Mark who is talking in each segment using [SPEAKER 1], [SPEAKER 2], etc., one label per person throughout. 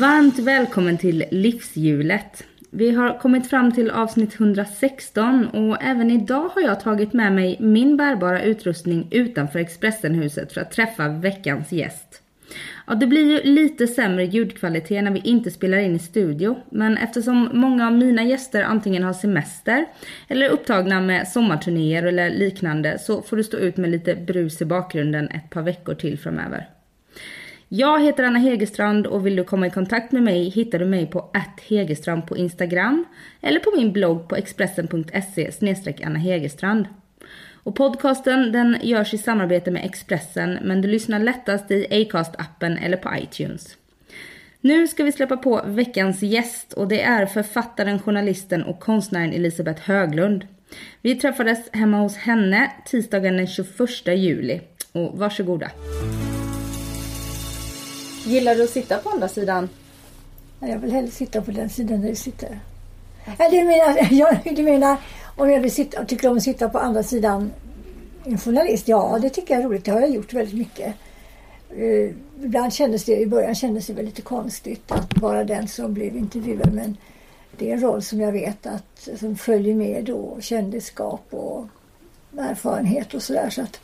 [SPEAKER 1] Varmt välkommen till Livshjulet. Vi har kommit fram till avsnitt 116 och även idag har jag tagit med mig min bärbara utrustning utanför Expressenhuset för att träffa veckans gäst. Ja, det blir ju lite sämre ljudkvalitet när vi inte spelar in i studio, men eftersom många av mina gäster antingen har semester eller är upptagna med sommarturnéer eller liknande så får du stå ut med lite brus i bakgrunden ett par veckor till framöver. Jag heter Anna Hegerstrand och vill du komma i kontakt med mig hittar du mig på Hegerstrand på Instagram eller på min blogg på expressen.se Anna Hegerstrand. Och podcasten den görs i samarbete med Expressen men du lyssnar lättast i Acast-appen eller på iTunes. Nu ska vi släppa på veckans gäst och det är författaren, journalisten och konstnären Elisabeth Höglund. Vi träffades hemma hos henne tisdagen den 21 juli. Och varsågoda. Gillar du att sitta på andra sidan?
[SPEAKER 2] Jag vill hellre sitta på den sidan där du sitter. Eller du, menar, jag, du menar om jag vill sitta, tycker om att sitta på andra sidan en journalist? Ja, det tycker jag är roligt. Det har jag gjort väldigt mycket. Uh, ibland kändes det, i början kändes det väl lite konstigt att vara den som blev intervjuad. Men det är en roll som jag vet att som följer med då kändisskap och erfarenhet och sådär. Så att,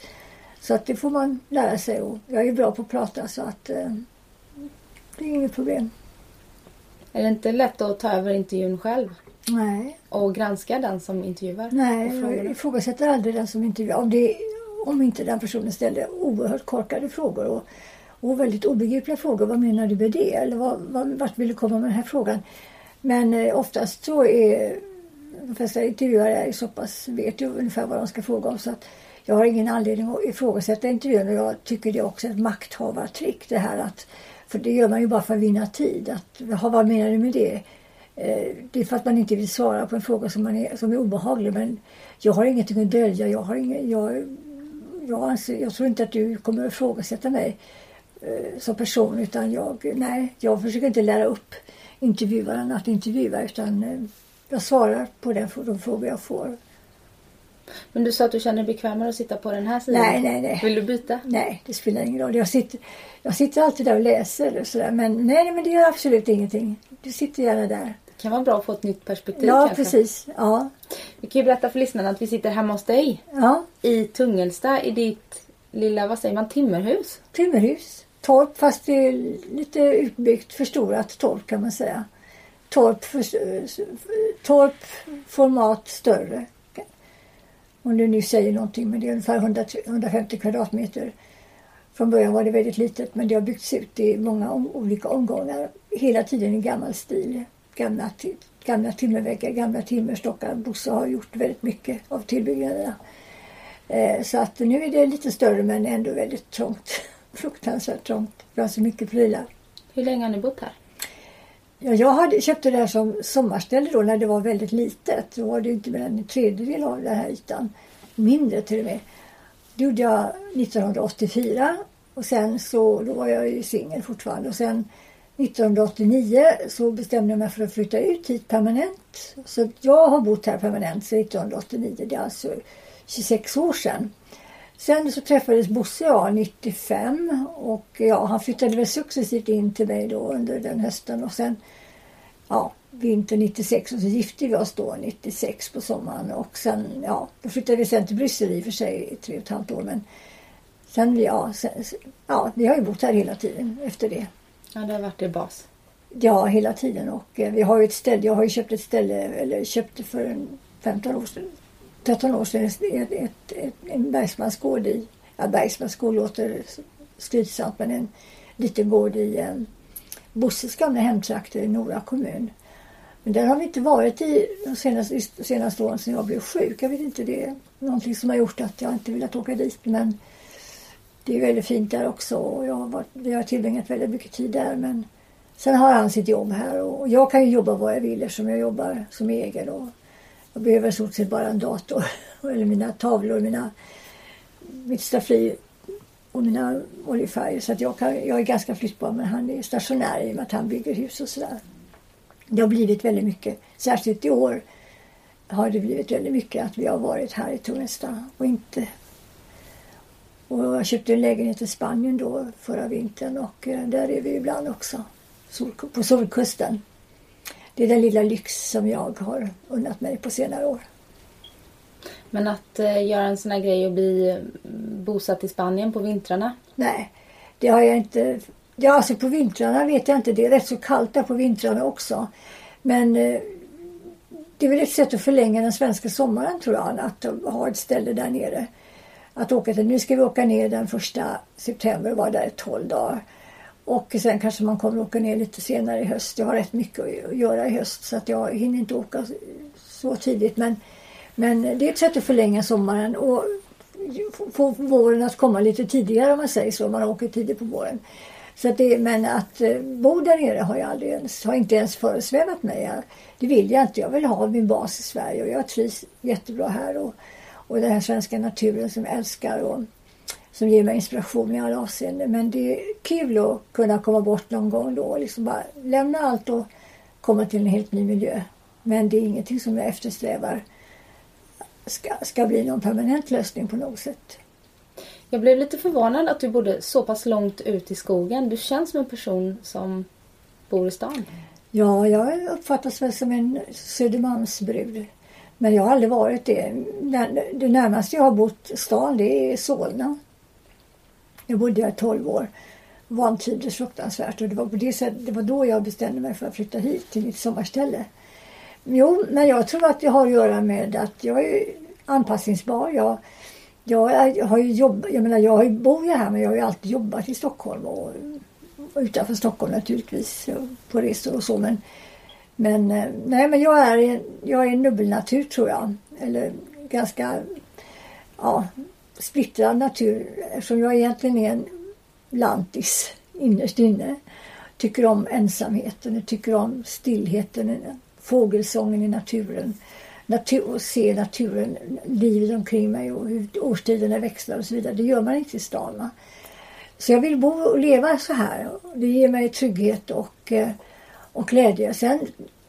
[SPEAKER 2] så att det får man lära sig. Och jag är bra på att prata så att uh, det är inget problem.
[SPEAKER 1] Är det inte lätt att ta över intervjun själv?
[SPEAKER 2] Nej.
[SPEAKER 1] Och granska den som intervjuar?
[SPEAKER 2] Nej, jag ifrågasätter aldrig den som intervjuar. Om, det, om inte den personen ställer oerhört korkade frågor och, och väldigt obegripliga frågor. Vad menar du med det? Eller vad, vad, vart vill du komma med den här frågan? Men eh, oftast så är de flesta intervjuare så pass, vet ju ungefär vad de ska fråga om. Så att jag har ingen anledning att ifrågasätta intervjun och jag tycker det är också ett makthavartrick det här att för det gör man ju bara för att vinna tid. Att, vad menar du med det? Eh, det är för att man inte vill svara på en fråga som, man är, som är obehaglig. Men jag har ingenting att dölja. Jag, har ingen, jag, jag, anser, jag tror inte att du kommer att ifrågasätta mig eh, som person. Utan jag, nej, jag försöker inte lära upp intervjuaren att intervjua. Utan eh, jag svarar på den, de frågor jag får.
[SPEAKER 1] Men du sa att du känner dig bekvämare att sitta på den här sidan.
[SPEAKER 2] Nej, nej, nej.
[SPEAKER 1] Vill du byta?
[SPEAKER 2] Nej, det spelar ingen roll. Jag sitter, jag sitter alltid där och läser och sådär. Men nej, men det gör absolut ingenting. Du sitter gärna där.
[SPEAKER 1] Det kan vara bra att få ett nytt perspektiv
[SPEAKER 2] Ja,
[SPEAKER 1] kanske.
[SPEAKER 2] precis. Ja.
[SPEAKER 1] Vi kan ju berätta för lyssnarna att vi sitter hemma hos dig.
[SPEAKER 2] Ja.
[SPEAKER 1] I Tungelsta, i ditt lilla, vad säger man, timmerhus?
[SPEAKER 2] Timmerhus. Torp, fast det är lite utbyggt, förstorat torp kan man säga. Torp, för, torp format större om du nu säger någonting, men det är ungefär 100, 150 kvadratmeter. Från början var det väldigt litet men det har byggts ut i många om, olika omgångar. Hela tiden i gammal stil. Gamla, gamla timmerväggar, gamla timmerstockar. Bosse har gjort väldigt mycket av tillbyggnaderna. Eh, så att nu är det lite större men ändå väldigt trångt. Fruktansvärt trångt. Vi har så mycket prylar.
[SPEAKER 1] Hur länge har ni bott här?
[SPEAKER 2] Ja, jag hade, köpte det här som sommarställe då när det var väldigt litet. Då var det inte mer än en tredjedel av den här ytan. Mindre till och med. Det gjorde jag 1984 och sen så, då var jag ju singel fortfarande. Och sen 1989 så bestämde jag mig för att flytta ut hit permanent. Så jag har bott här permanent sedan 1989. Det är alltså 26 år sedan. Sen så träffades Bosse och jag 95 och ja, han flyttade väl successivt in till mig då under den hösten och sen ja, vintern 96 och så gifte vi oss då 96 på sommaren och sen ja, då flyttade vi sen till Bryssel i och för sig i tre och ett halvt år men sen ja, sen, ja, vi har ju bott här hela tiden efter det.
[SPEAKER 1] Ja, det har varit er bas.
[SPEAKER 2] Ja, hela tiden och eh, vi har ju ett ställe, jag har ju köpt ett ställe, eller köpte för en 15 år sedan 13 år sedan ett, ett, ett, en bergsmansgård i, ja bergsmansgård låter skrytsamt men en liten gård i eh, Bosses gamla hemtrakter i Nora kommun. Men där har vi inte varit i de senaste, senaste åren sedan jag blev sjuk. Jag vet inte, det är någonting som har gjort att jag inte velat åka dit men det är väldigt fint där också och jag har varit, vi har tillbringat väldigt mycket tid där men Sen har han sitt jobb här och jag kan ju jobba var jag vill eftersom jag jobbar som egen. Och jag behöver i stort sett bara en dator eller mina tavlor, mina, mitt staffli och mina oljefärger. Så att jag, kan, jag är ganska flyttbar men han är stationär i och med att han bygger hus och sådär. Det har blivit väldigt mycket, särskilt i år har det blivit väldigt mycket att vi har varit här i Tungelsta. och inte och jag köpte en lägenhet i Spanien då förra vintern och eh, där är vi ibland också. På Solkusten. Det är den lilla lyx som jag har unnat mig på senare år.
[SPEAKER 1] Men att eh, göra en sån här grej och bli mm, bosatt i Spanien på vintrarna?
[SPEAKER 2] Nej, det har jag inte. Ja, alltså på vintrarna vet jag inte. Det är rätt så kallt där på vintrarna också. Men eh, det är väl ett sätt att förlänga den svenska sommaren tror jag. Att ha ett ställe där nere. Att åka till, nu ska vi åka ner den första september och vara där i 12 dagar. Och sen kanske man kommer åka ner lite senare i höst. Jag har rätt mycket att göra i höst så att jag hinner inte åka så tidigt. Men, men det är ett sätt att förlänga sommaren och få våren att komma lite tidigare om man säger så. Man åker tidigt på våren. Så att det, men att eh, bo där nere har jag aldrig ens, har inte ens föresvävat mig. Det vill jag inte. Jag vill ha min bas i Sverige och jag trivs jättebra här. Och, och den här svenska naturen som jag älskar och som ger mig inspiration i alla avseenden. Men det är kul att kunna komma bort någon gång då och liksom bara lämna allt och komma till en helt ny miljö. Men det är ingenting som jag eftersträvar ska, ska bli någon permanent lösning på något sätt.
[SPEAKER 1] Jag blev lite förvånad att du bodde så pass långt ut i skogen. Du känns som en person som bor i stan.
[SPEAKER 2] Ja, jag uppfattas väl som en Södermalmsbrud. Men jag har aldrig varit det. Det närmaste jag har bott stan det är Solna. Jag bodde där 12 år. Vantrivdes fruktansvärt och det var, på det, sättet, det var då jag bestämde mig för att flytta hit till mitt sommarställe. Jo, men jag tror att det har att göra med att jag är anpassningsbar. Jag, jag, jag har ju jobbat, jag menar jag bor ju här men jag har ju alltid jobbat i Stockholm och, och utanför Stockholm naturligtvis på resor och så men men eh, nej men jag är, jag är en dubbelnatur tror jag. Eller ganska ja, splittrad natur eftersom jag egentligen är en lantis innerst inne. Tycker om ensamheten, tycker om stillheten, fågelsången i naturen. Natur, och se naturen, livet omkring mig och hur årstiderna växlar och så vidare. Det gör man inte i stan. Va? Så jag vill bo och leva så här. Det ger mig trygghet och eh, och glädje. Sen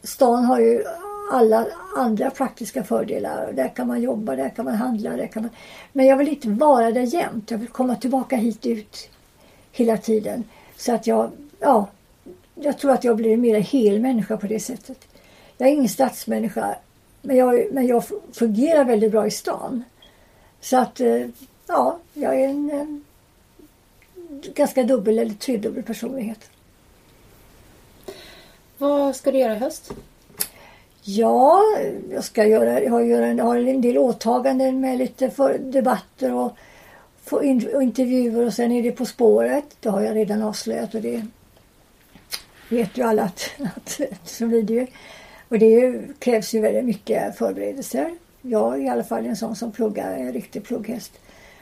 [SPEAKER 2] stan har ju alla andra praktiska fördelar. Där kan man jobba, där kan man handla. Där kan man... Men jag vill inte vara där jämt. Jag vill komma tillbaka hit ut hela tiden. Så att jag, ja, jag tror att jag blir en mer hel människa på det sättet. Jag är ingen stadsmänniska. Men jag, men jag fungerar väldigt bra i stan. Så att, eh, ja, jag är en, en ganska dubbel eller tredubbel personlighet.
[SPEAKER 1] Vad ska du göra i höst?
[SPEAKER 2] Ja, jag ska göra, jag har, jag har en del åtaganden med lite för, debatter och, och, intervjuer och sen är det På spåret. Det har jag redan avslöjat och det vet ju alla att, att så blir det ju. Och det krävs ju väldigt mycket förberedelser. Jag är i alla fall en sån som pluggar, en riktig plugghäst.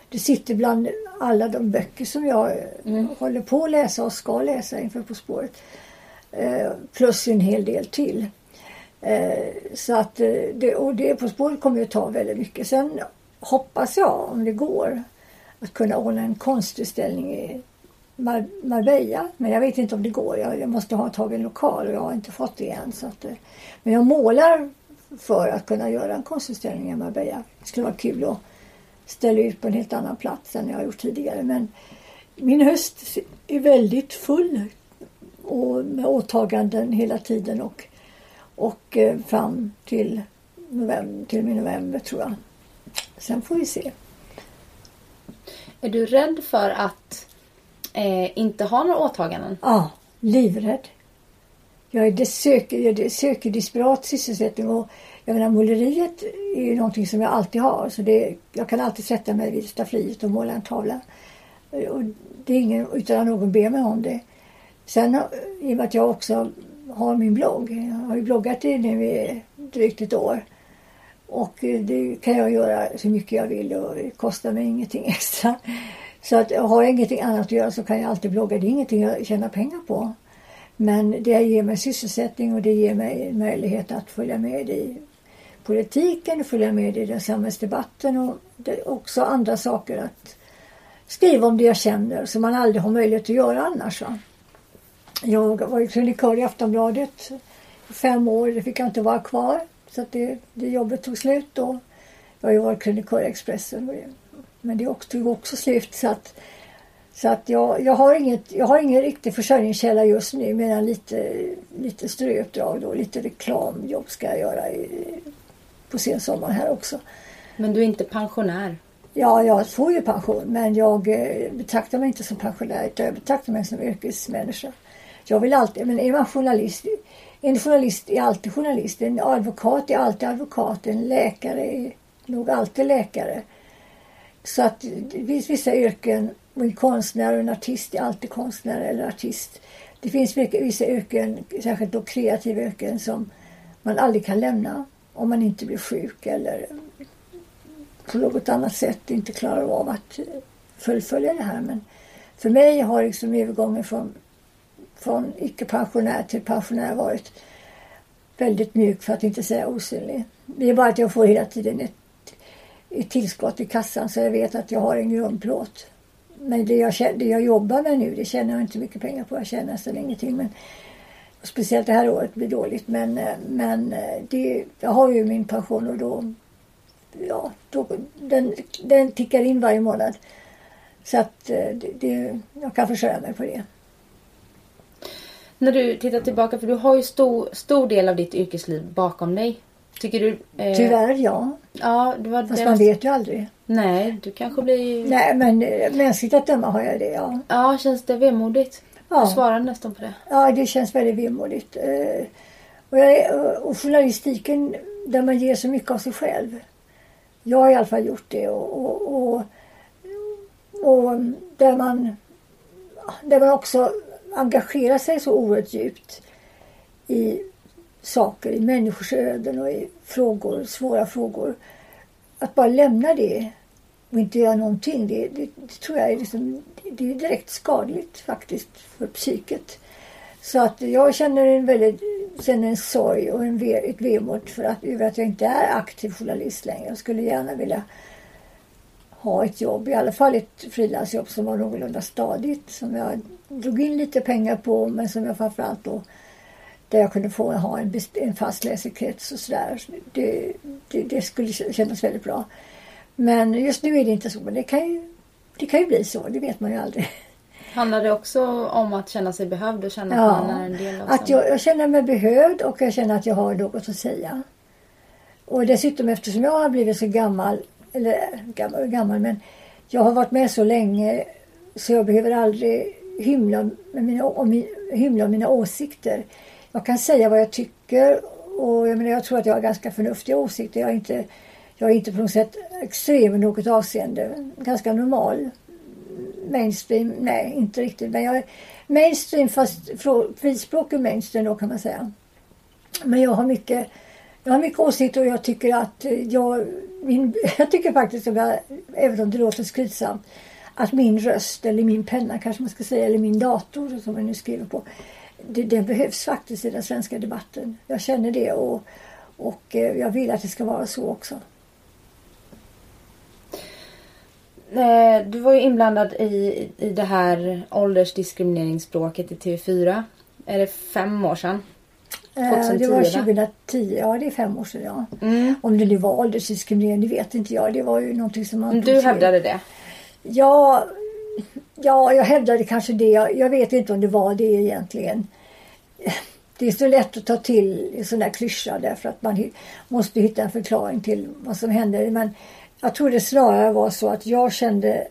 [SPEAKER 2] Det sitter bland alla de böcker som jag mm. håller på att läsa och ska läsa inför På spåret. Eh, plus en hel del till. Eh, så att eh, det, och det På spåret kommer att ta väldigt mycket. Sen hoppas jag, om det går, att kunna ordna en konstutställning i Mar Marbella. Men jag vet inte om det går. Jag, jag måste ha tagit en lokal och jag har inte fått det än. Så att, eh. men jag målar för att kunna göra en konstutställning i Marbella. Det skulle vara kul att ställa ut på en helt annan plats än jag har gjort tidigare. Men min höst är väldigt full och med åtaganden hela tiden och, och eh, fram till, november, till november tror jag. Sen får vi se.
[SPEAKER 1] Är du rädd för att eh, inte ha några åtaganden?
[SPEAKER 2] Ja, livrädd. Jag, söker, jag söker desperat sysselsättning och jag menar måleriet är ju någonting som jag alltid har. Så det, jag kan alltid sätta mig vid staffliet och måla en tavla. Och det är ingen, utan att någon ber mig om det. Sen i och med att jag också har min blogg. Jag har ju bloggat i nu i drygt ett år. Och eh, det kan jag göra så mycket jag vill och det kostar mig ingenting extra. Så att har jag ingenting annat att göra så kan jag alltid blogga. Det är ingenting jag tjänar pengar på. Men det ger mig sysselsättning och det ger mig möjlighet att följa med i politiken, följa med i den samhällsdebatten och det är också andra saker att skriva om det jag känner som man aldrig har möjlighet att göra annars. Va? Jag var krönikör i Aftonbladet i fem år. Det fick jag inte vara kvar. Så det, det jobbet tog slut då. Jag har ju varit krönikör i Expressen. Men det tog också slut. Så att, så att jag, jag, har inget, jag har ingen riktig försörjningskälla just nu. Medan lite, lite ströuppdrag då. Lite reklamjobb ska jag göra i, på sensommaren här också.
[SPEAKER 1] Men du är inte pensionär?
[SPEAKER 2] Ja, jag får ju pension men jag eh, betraktar mig inte som pensionär utan jag betraktar mig som yrkesmänniska. Jag vill alltid, men är man journalist, en journalist är alltid journalist, en advokat är alltid advokat, en läkare är nog alltid läkare. Så att det finns vissa yrken, en konstnär och en artist är alltid konstnär eller artist. Det finns vissa yrken, särskilt då kreativa yrken, som man aldrig kan lämna om man inte blir sjuk eller på något annat sätt inte klarar av att fullfölja det här. Men för mig har liksom övergången från, från icke-pensionär till pensionär varit väldigt mjuk för att inte säga osynlig. Det är bara att jag får hela tiden ett, ett tillskott i kassan så jag vet att jag har en grundplåt. Men det jag, det jag jobbar med nu det tjänar jag inte mycket pengar på. Jag tjänar nästan ingenting. Men, speciellt det här året blir dåligt. Men, eh, men eh, det, jag har ju min pension och då ja, då, den, den tickar in varje månad. Så att eh, det, det, jag kan försörja mig på det.
[SPEAKER 1] När du tittar tillbaka, för du har ju stor, stor del av ditt yrkesliv bakom dig. Tycker du?
[SPEAKER 2] Eh... Tyvärr ja.
[SPEAKER 1] ja det var,
[SPEAKER 2] Fast det man vet ju aldrig.
[SPEAKER 1] Nej, du kanske blir...
[SPEAKER 2] Nej, men eh, mänskligt att döma har jag det ja.
[SPEAKER 1] Ja, känns det vemodigt? Ja. Du svarade nästan på det.
[SPEAKER 2] Ja, det känns väldigt vemodigt. Eh, och, jag, och journalistiken där man ger så mycket av sig själv. Jag har i alla fall gjort det och, och, och, och där, man, där man också engagerar sig så oerhört djupt i saker, i människors öden och i frågor, svåra frågor. Att bara lämna det och inte göra någonting, det, det, det tror jag är, liksom, det är direkt skadligt faktiskt för psyket. Så att jag känner en väldigt känner en sorg och en ve, ett vemod för att, över att jag inte är aktiv journalist längre. Jag skulle gärna vilja ha ett jobb, i alla fall ett frilansjobb som var någorlunda stadigt. Som jag drog in lite pengar på men som jag framförallt då där jag kunde få ha en, en fast läsekrets och sådär. Det, det, det, skulle kännas väldigt bra. Men just nu är det inte så. Men det kan ju, det kan ju bli så, det vet man ju aldrig.
[SPEAKER 1] Handlar det också om att känna sig behövd och känna ja, att man är en del av
[SPEAKER 2] att jag, jag känner mig behövd och jag känner att jag har något att säga. Och dessutom eftersom jag har blivit så gammal, eller gammal gammal men jag har varit med så länge så jag behöver aldrig hymla med mina, om, hymla om mina åsikter. Jag kan säga vad jag tycker och jag, menar, jag tror att jag har ganska förnuftiga åsikter. Jag är inte, jag är inte på något sätt extrem i något avseende. Ganska normal mainstream, nej inte riktigt. Men jag är mainstream fast frispråkig mainstream då kan man säga. Men jag har mycket, jag har mycket åsikter och jag tycker att jag, min, jag tycker faktiskt, jag, även om det låter skrytsamt, att min röst eller min penna kanske man ska säga, eller min dator som jag nu skriver på, det, den behövs faktiskt i den svenska debatten. Jag känner det och, och eh, jag vill att det ska vara så också.
[SPEAKER 1] Eh, du var ju inblandad i, i det här åldersdiskrimineringsspråket i TV4. Är det fem år sedan?
[SPEAKER 2] 2010, eh, det var 2010, ja det är fem år sedan ja. Mm. Om det nu var åldersdiskriminering, det vet inte jag. Det var ju någonting som man...
[SPEAKER 1] Du hävdade det?
[SPEAKER 2] Ja, ja, jag hävdade kanske det. Jag, jag vet inte om det var det egentligen. Det är så lätt att ta till en sån där klyscha därför att man måste hitta en förklaring till vad som händer. Men jag tror det snarare var så att jag kände,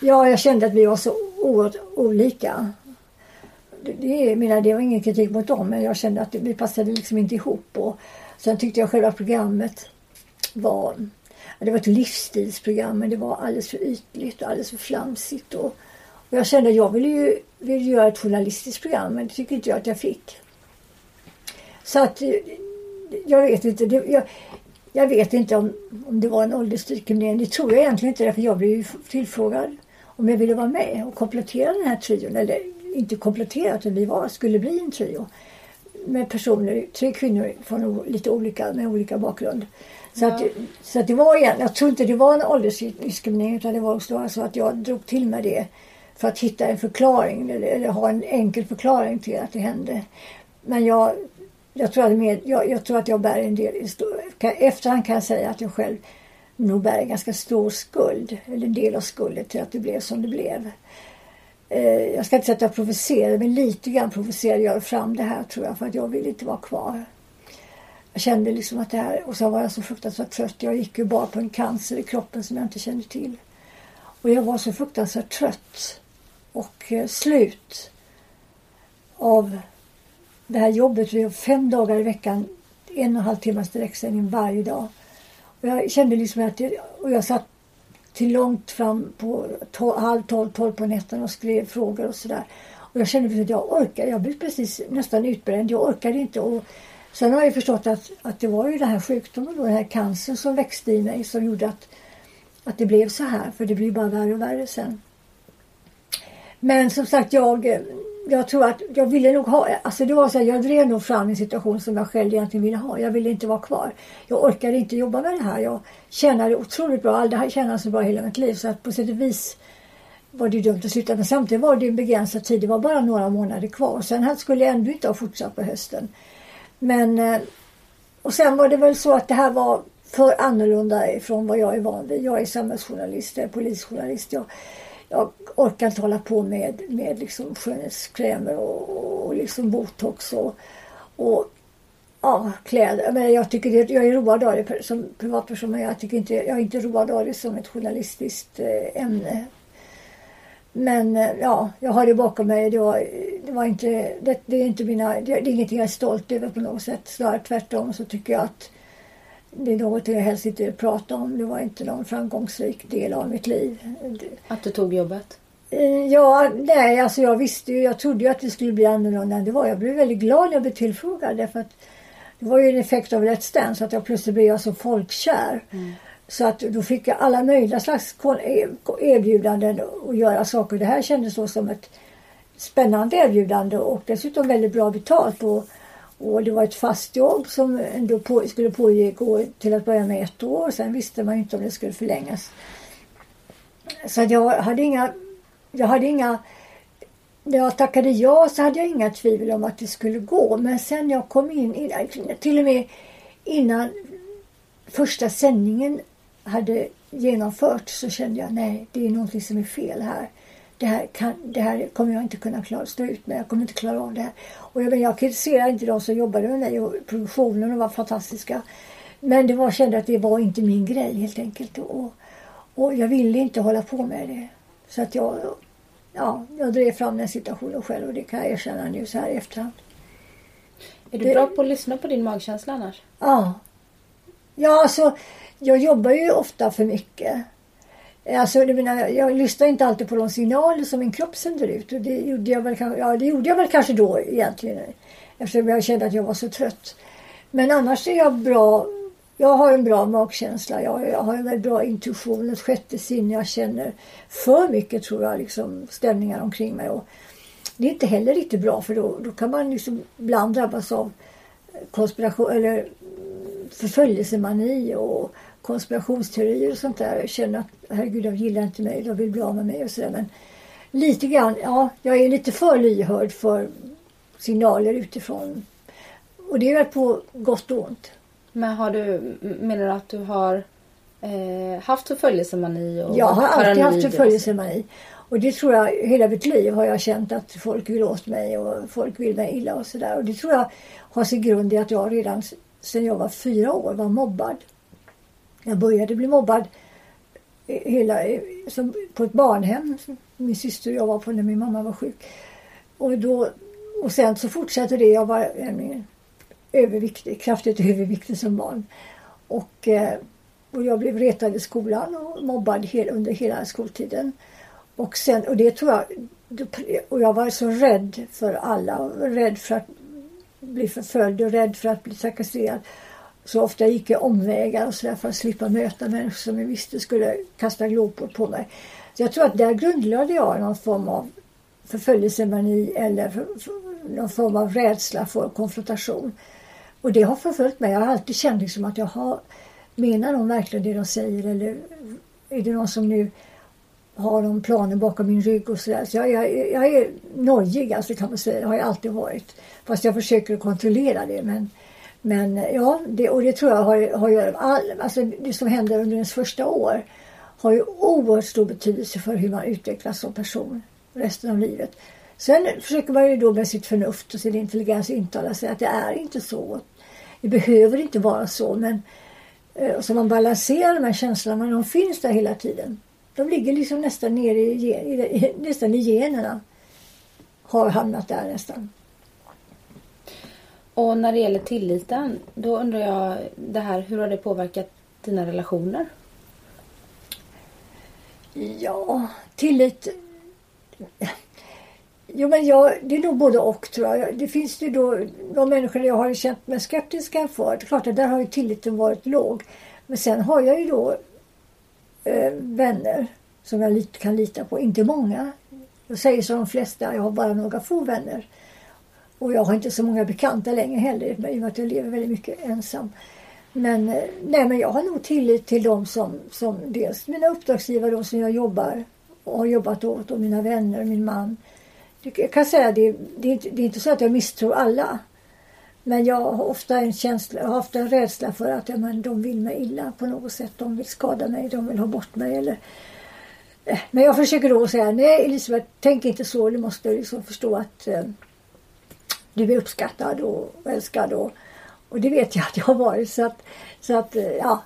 [SPEAKER 2] ja, jag kände att vi var så oerhört olika. Det, det, menar, det var ingen kritik mot dem men jag kände att vi passade liksom inte ihop. Och sen tyckte jag själva programmet var det var ett livsstilsprogram men det var alldeles för ytligt och alldeles för flamsigt. Och, och jag kände att jag ville ju ville göra ett journalistiskt program men det tycker inte jag att jag fick. Så att eh, jag vet inte. Det, jag, jag vet inte om, om det var en åldersdiskriminering. Det tror jag egentligen inte därför jag blev ju tillfrågad om jag ville vara med och komplettera den här trion. Eller inte kompletterat vi var, skulle bli en trio. Med personer, tre kvinnor från lite olika, med olika bakgrund. Så, ja. att, så att det var igen, jag tror inte det var en åldersdiskriminering utan det var också så att jag drog till med det för att hitta en förklaring eller, eller ha en enkel förklaring till att det hände. Men jag, jag, tror, att med, jag, jag tror att jag bär en del, efterhand kan jag säga att jag själv nog bär en ganska stor skuld, eller en del av skulden till att det blev som det blev. Eh, jag ska inte säga att jag provocerade, men lite grann provocerade jag fram det här tror jag för att jag ville inte vara kvar. Jag kände liksom att det här, och så var jag så fruktansvärt trött. Jag gick ju bara på en cancer i kroppen som jag inte kände till. Och jag var så fruktansvärt trött och eh, slut av det här jobbet. Vi fem dagar i veckan, en och en halv timmas direktsändning varje dag. Och jag kände liksom att jag, och jag satt till långt fram på tol, halv tolv, tolv på nätterna och skrev frågor och sådär. Och jag kände att jag orkar. Jag blev precis nästan utbränd. Jag orkade inte. Och sen har jag förstått att, att det var ju den här sjukdomen, då, den här cancern som växte i mig som gjorde att, att det blev så här. För det blir bara värre och värre sen. Men som sagt, jag, jag tror att jag ville nog ha, alltså det var så här, jag drev nog fram en situation som jag själv egentligen ville ha. Jag ville inte vara kvar. Jag orkade inte jobba med det här. Jag tjänade otroligt bra, aldrig tjänat så bra hela mitt liv. Så att på sätt och vis var det dumt att sluta. Men samtidigt var det en begränsad tid. Det var bara några månader kvar. Sen skulle jag ändå inte ha fortsatt på hösten. Men eh, och sen var det väl så att det här var för annorlunda från vad jag är van vid. Jag är samhällsjournalist, jag är polisjournalist. Jag, jag orkar inte hålla på med, med liksom skönhetskrämer och, och liksom botox och, och ja, kläder. Men jag, tycker det, jag är road av det som privatperson men jag, tycker inte, jag är inte road av det som ett journalistiskt eh, ämne. Men eh, ja, jag har det bakom mig. Det var, det var inte, det, det, är inte mina, det, det är ingenting jag är stolt över på något sätt. Snarare tvärtom så tycker jag att det är något jag helst inte vill prata om. Det var inte någon framgångsrik del av mitt liv.
[SPEAKER 1] Att du tog jobbet?
[SPEAKER 2] Eh, ja, nej, alltså jag visste ju, jag trodde ju att det skulle bli annorlunda än det var. Jag blev väldigt glad när jag blev tillfrågad därför att det var ju en effekt av Let's Dance att jag plötsligt blev så folkkär. Mm. Så att då fick jag alla möjliga slags e- erbjudanden att göra saker. Det här kändes då som ett spännande erbjudande och dessutom väldigt bra betalt. Och och det var ett fast jobb som ändå på, skulle pågå till att börja med ett år. Sen visste man ju inte om det skulle förlängas. Så jag hade inga... Jag hade inga när jag tackade ja så hade jag inga tvivel om att det skulle gå. Men sen jag kom in, till och med innan första sändningen hade genomförts så kände jag nej, det är någonting som är fel här det här, kan, det här kommer jag inte kunna klara, stå ut med. Jag kommer inte klara av det här. Och jag, jag kritiserar inte de som jobbade med mig och produktionen var fantastiska. Men det var, kände att det var inte min grej helt enkelt. Och, och jag ville inte hålla på med det. Så att jag, ja, jag drev fram den situationen själv och det kan jag erkänna nu så här i efterhand.
[SPEAKER 1] Är du det, bra på att lyssna på din magkänsla annars?
[SPEAKER 2] Ja. Ja, alltså jag jobbar ju ofta för mycket. Alltså, jag, menar, jag lyssnar inte alltid på de signaler som min kropp sänder ut. Och det gjorde jag väl, ja, det gjorde jag väl kanske då egentligen. Eftersom jag kände att jag var så trött. Men annars är jag bra. Jag har en bra magkänsla. Jag, jag har en väldigt bra intuition. Ett sjätte sinne. Jag känner för mycket tror jag. Liksom, stämningar omkring mig. Och det är inte heller riktigt bra för då, då kan man liksom ibland drabbas av konspiration eller förföljelsemani och konspirationsteorier och sånt där. Jag känner att herregud, de gillar inte mig, de vill bli av med mig och sådär. Men lite grann, ja, jag är lite för lyhörd för signaler utifrån. Och det är väl på gott och ont.
[SPEAKER 1] Men har du, menar du att du har eh, haft förföljelsemani?
[SPEAKER 2] Och jag har alltid haft förföljelsemani. Och det tror jag, hela mitt liv har jag känt att folk vill åt mig och folk vill mig illa och sådär. Och det tror jag har sin grund i att jag redan sedan jag var fyra år var mobbad. Jag började bli mobbad hela, som på ett barnhem. Min syster och jag var på när min mamma var sjuk. Och, då, och sen så fortsatte det. Jag var överviktig, kraftigt överviktig som barn. Och, eh, och jag blev retad i skolan och mobbad hel, under hela skoltiden. Och, sen, och det tror jag... Och jag var så rädd för alla. Rädd för att bli förföljd och rädd för att bli trakasserad. Så ofta gick jag omvägar och så där för att slippa möta människor som jag visste skulle kasta glopor på mig. Så jag tror att där grundlade jag någon form av förföljelsemani eller för, för, någon form av rädsla för konfrontation. Och det har förföljt mig. Jag har alltid känt liksom att jag har, menar de verkligen det de säger eller är det någon som nu har de planer bakom min rygg och sådär. Så jag, jag, jag är nojig alltså kan man säga. Det har jag alltid varit. Fast jag försöker kontrollera det. Men, men ja, det, och det tror jag har, har att all, alltså det som händer under ens första år har ju oerhört stor betydelse för hur man utvecklas som person resten av livet. Sen försöker man ju då med sitt förnuft och sin intelligens intala sig att det är inte så. Det behöver inte vara så men eh, så man balanserar de här känslorna men de finns där hela tiden. De ligger liksom nästan nere i, i, nästan i generna. Har hamnat där nästan.
[SPEAKER 1] Och när det gäller tilliten, då undrar jag det här, hur har det påverkat dina relationer?
[SPEAKER 2] Ja, tillit... Jo, men jag, det är nog både och tror jag. Det finns ju då de människor jag har känt mig skeptiska för. Det är klart att där har ju tilliten varit låg. Men sen har jag ju då eh, vänner som jag kan lita på. Inte många. Jag säger som de flesta, jag har bara några få vänner. Och jag har inte så många bekanta längre heller i och med att jag lever väldigt mycket ensam. Men, eh, nej, men jag har nog tillit till dem som, som dels mina uppdragsgivare då, som jag jobbar och har jobbat åt och mina vänner och min man. Jag kan säga det, det, är inte, det är inte så att jag misstror alla. Men jag har ofta en känsla, jag har ofta en rädsla för att ja, men de vill mig illa på något sätt. De vill skada mig, de vill ha bort mig. Eller... Eh. Men jag försöker då säga, nej Elisabeth, tänk inte så. Du måste liksom förstå att eh, du är uppskattad och älskad. Och, och det vet jag att jag har varit. Så att, så att eh, ja.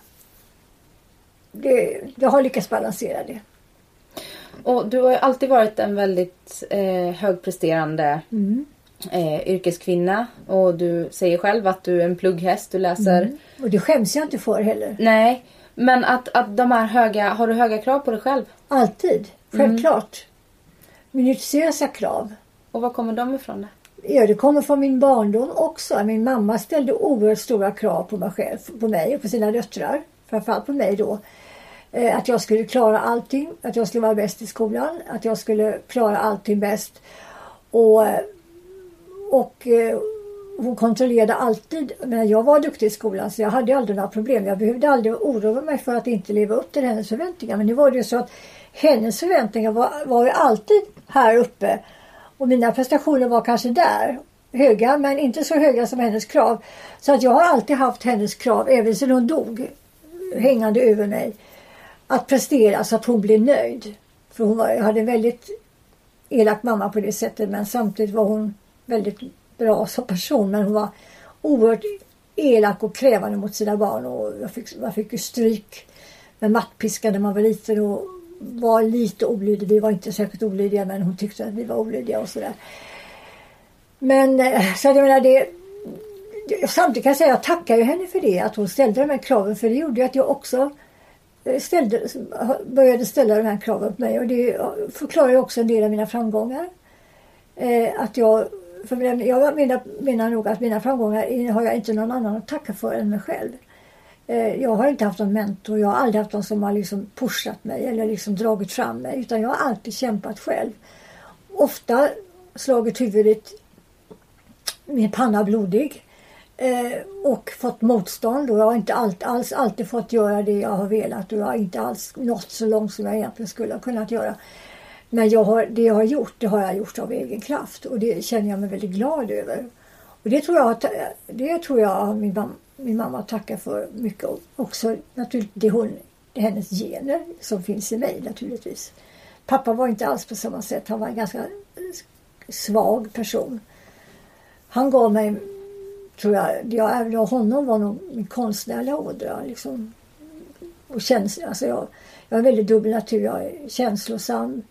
[SPEAKER 2] Det, jag har lyckats balansera det.
[SPEAKER 1] Och du har ju alltid varit en väldigt eh, högpresterande mm. eh, yrkeskvinna. Och du säger själv att du är en plugghäst. Du läser... Mm.
[SPEAKER 2] Och det skäms jag inte för heller.
[SPEAKER 1] Nej. Men att, att de här höga, har du höga krav på dig själv?
[SPEAKER 2] Alltid. Självklart. Mm. Minutiösa krav.
[SPEAKER 1] Och var kommer de ifrån? Då?
[SPEAKER 2] Ja, det kommer från min barndom också. Min mamma ställde oerhört stora krav på mig själv, på mig och på sina döttrar. Framförallt på mig då. Eh, att jag skulle klara allting, att jag skulle vara bäst i skolan, att jag skulle klara allting bäst. Och, och eh, hon kontrollerade alltid. Men jag var duktig i skolan så jag hade aldrig några problem. Jag behövde aldrig oroa mig för att inte leva upp till hennes förväntningar. Men nu var det ju så att hennes förväntningar var, var ju alltid här uppe och mina prestationer var kanske där. Höga men inte så höga som hennes krav. Så att jag har alltid haft hennes krav, även sedan hon dog, hängande över mig. Att prestera så att hon blev nöjd. För hon var, jag hade en väldigt elak mamma på det sättet men samtidigt var hon väldigt bra som person. Men hon var oerhört elak och krävande mot sina barn och jag fick, jag fick ju stryk med mattpiska när man var liten och var lite olydig. Vi var inte särskilt olydiga men hon tyckte att vi var olydiga och sådär. Men eh, så jag menar det Samtidigt kan jag säga att jag tackar ju henne för det. Att hon ställde de här kraven. För det gjorde ju att jag också eh, ställde, började ställa de här kraven på mig. Och det förklarar ju också en del av mina framgångar. Eh, att jag, för jag menar, menar nog att mina framgångar har jag inte någon annan att tacka för än mig själv. Eh, jag har inte haft någon mentor. Jag har aldrig haft någon som har liksom pushat mig eller liksom dragit fram mig. Utan jag har alltid kämpat själv. Ofta slagit huvudet, med panna blodig. Eh, och fått motstånd och jag har inte allt, alls alltid fått göra det jag har velat och jag har inte alls nått så långt som jag egentligen skulle ha kunnat göra. Men jag har, det jag har gjort, det har jag gjort av egen kraft och det känner jag mig väldigt glad över. Och det tror jag, det tror jag min mamma min mamma tackar för mycket. Också naturligtvis det hon, det hennes gener som finns i mig naturligtvis. Pappa var inte alls på samma sätt. Han var en ganska svag person. Han gav mig, tror jag, jag ärvde av honom var nog min konstnärliga ådra. Liksom. Och käns, alltså jag, jag är väldigt dubbel natur. Jag är känslosam,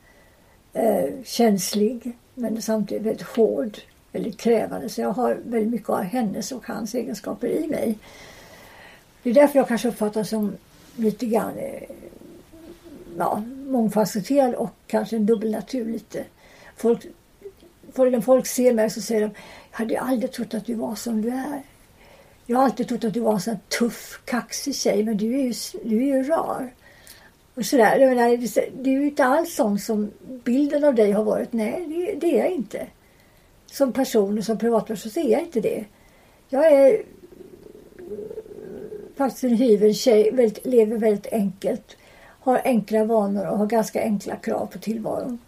[SPEAKER 2] eh, känslig men samtidigt väldigt hård väldigt krävande. Så jag har väldigt mycket av hennes och hans egenskaper i mig. Det är därför jag kanske uppfattas som lite grann eh, ja, mångfacetterad och kanske en dubbelnatur lite. Folk, när folk ser mig så säger de Jag hade aldrig trott att du var som du är. Jag har alltid trott att du var en sån tuff, kaxig tjej men du är ju, du är ju rar. Och sådär. Jag menar, det är ju inte alls sån som bilden av dig har varit. Nej, det, det är jag inte. Som person och som privatperson så är jag inte det. Jag är eh, faktiskt en hyvens tjej, väldigt, lever väldigt enkelt. Har enkla vanor och har ganska enkla krav på tillvaron.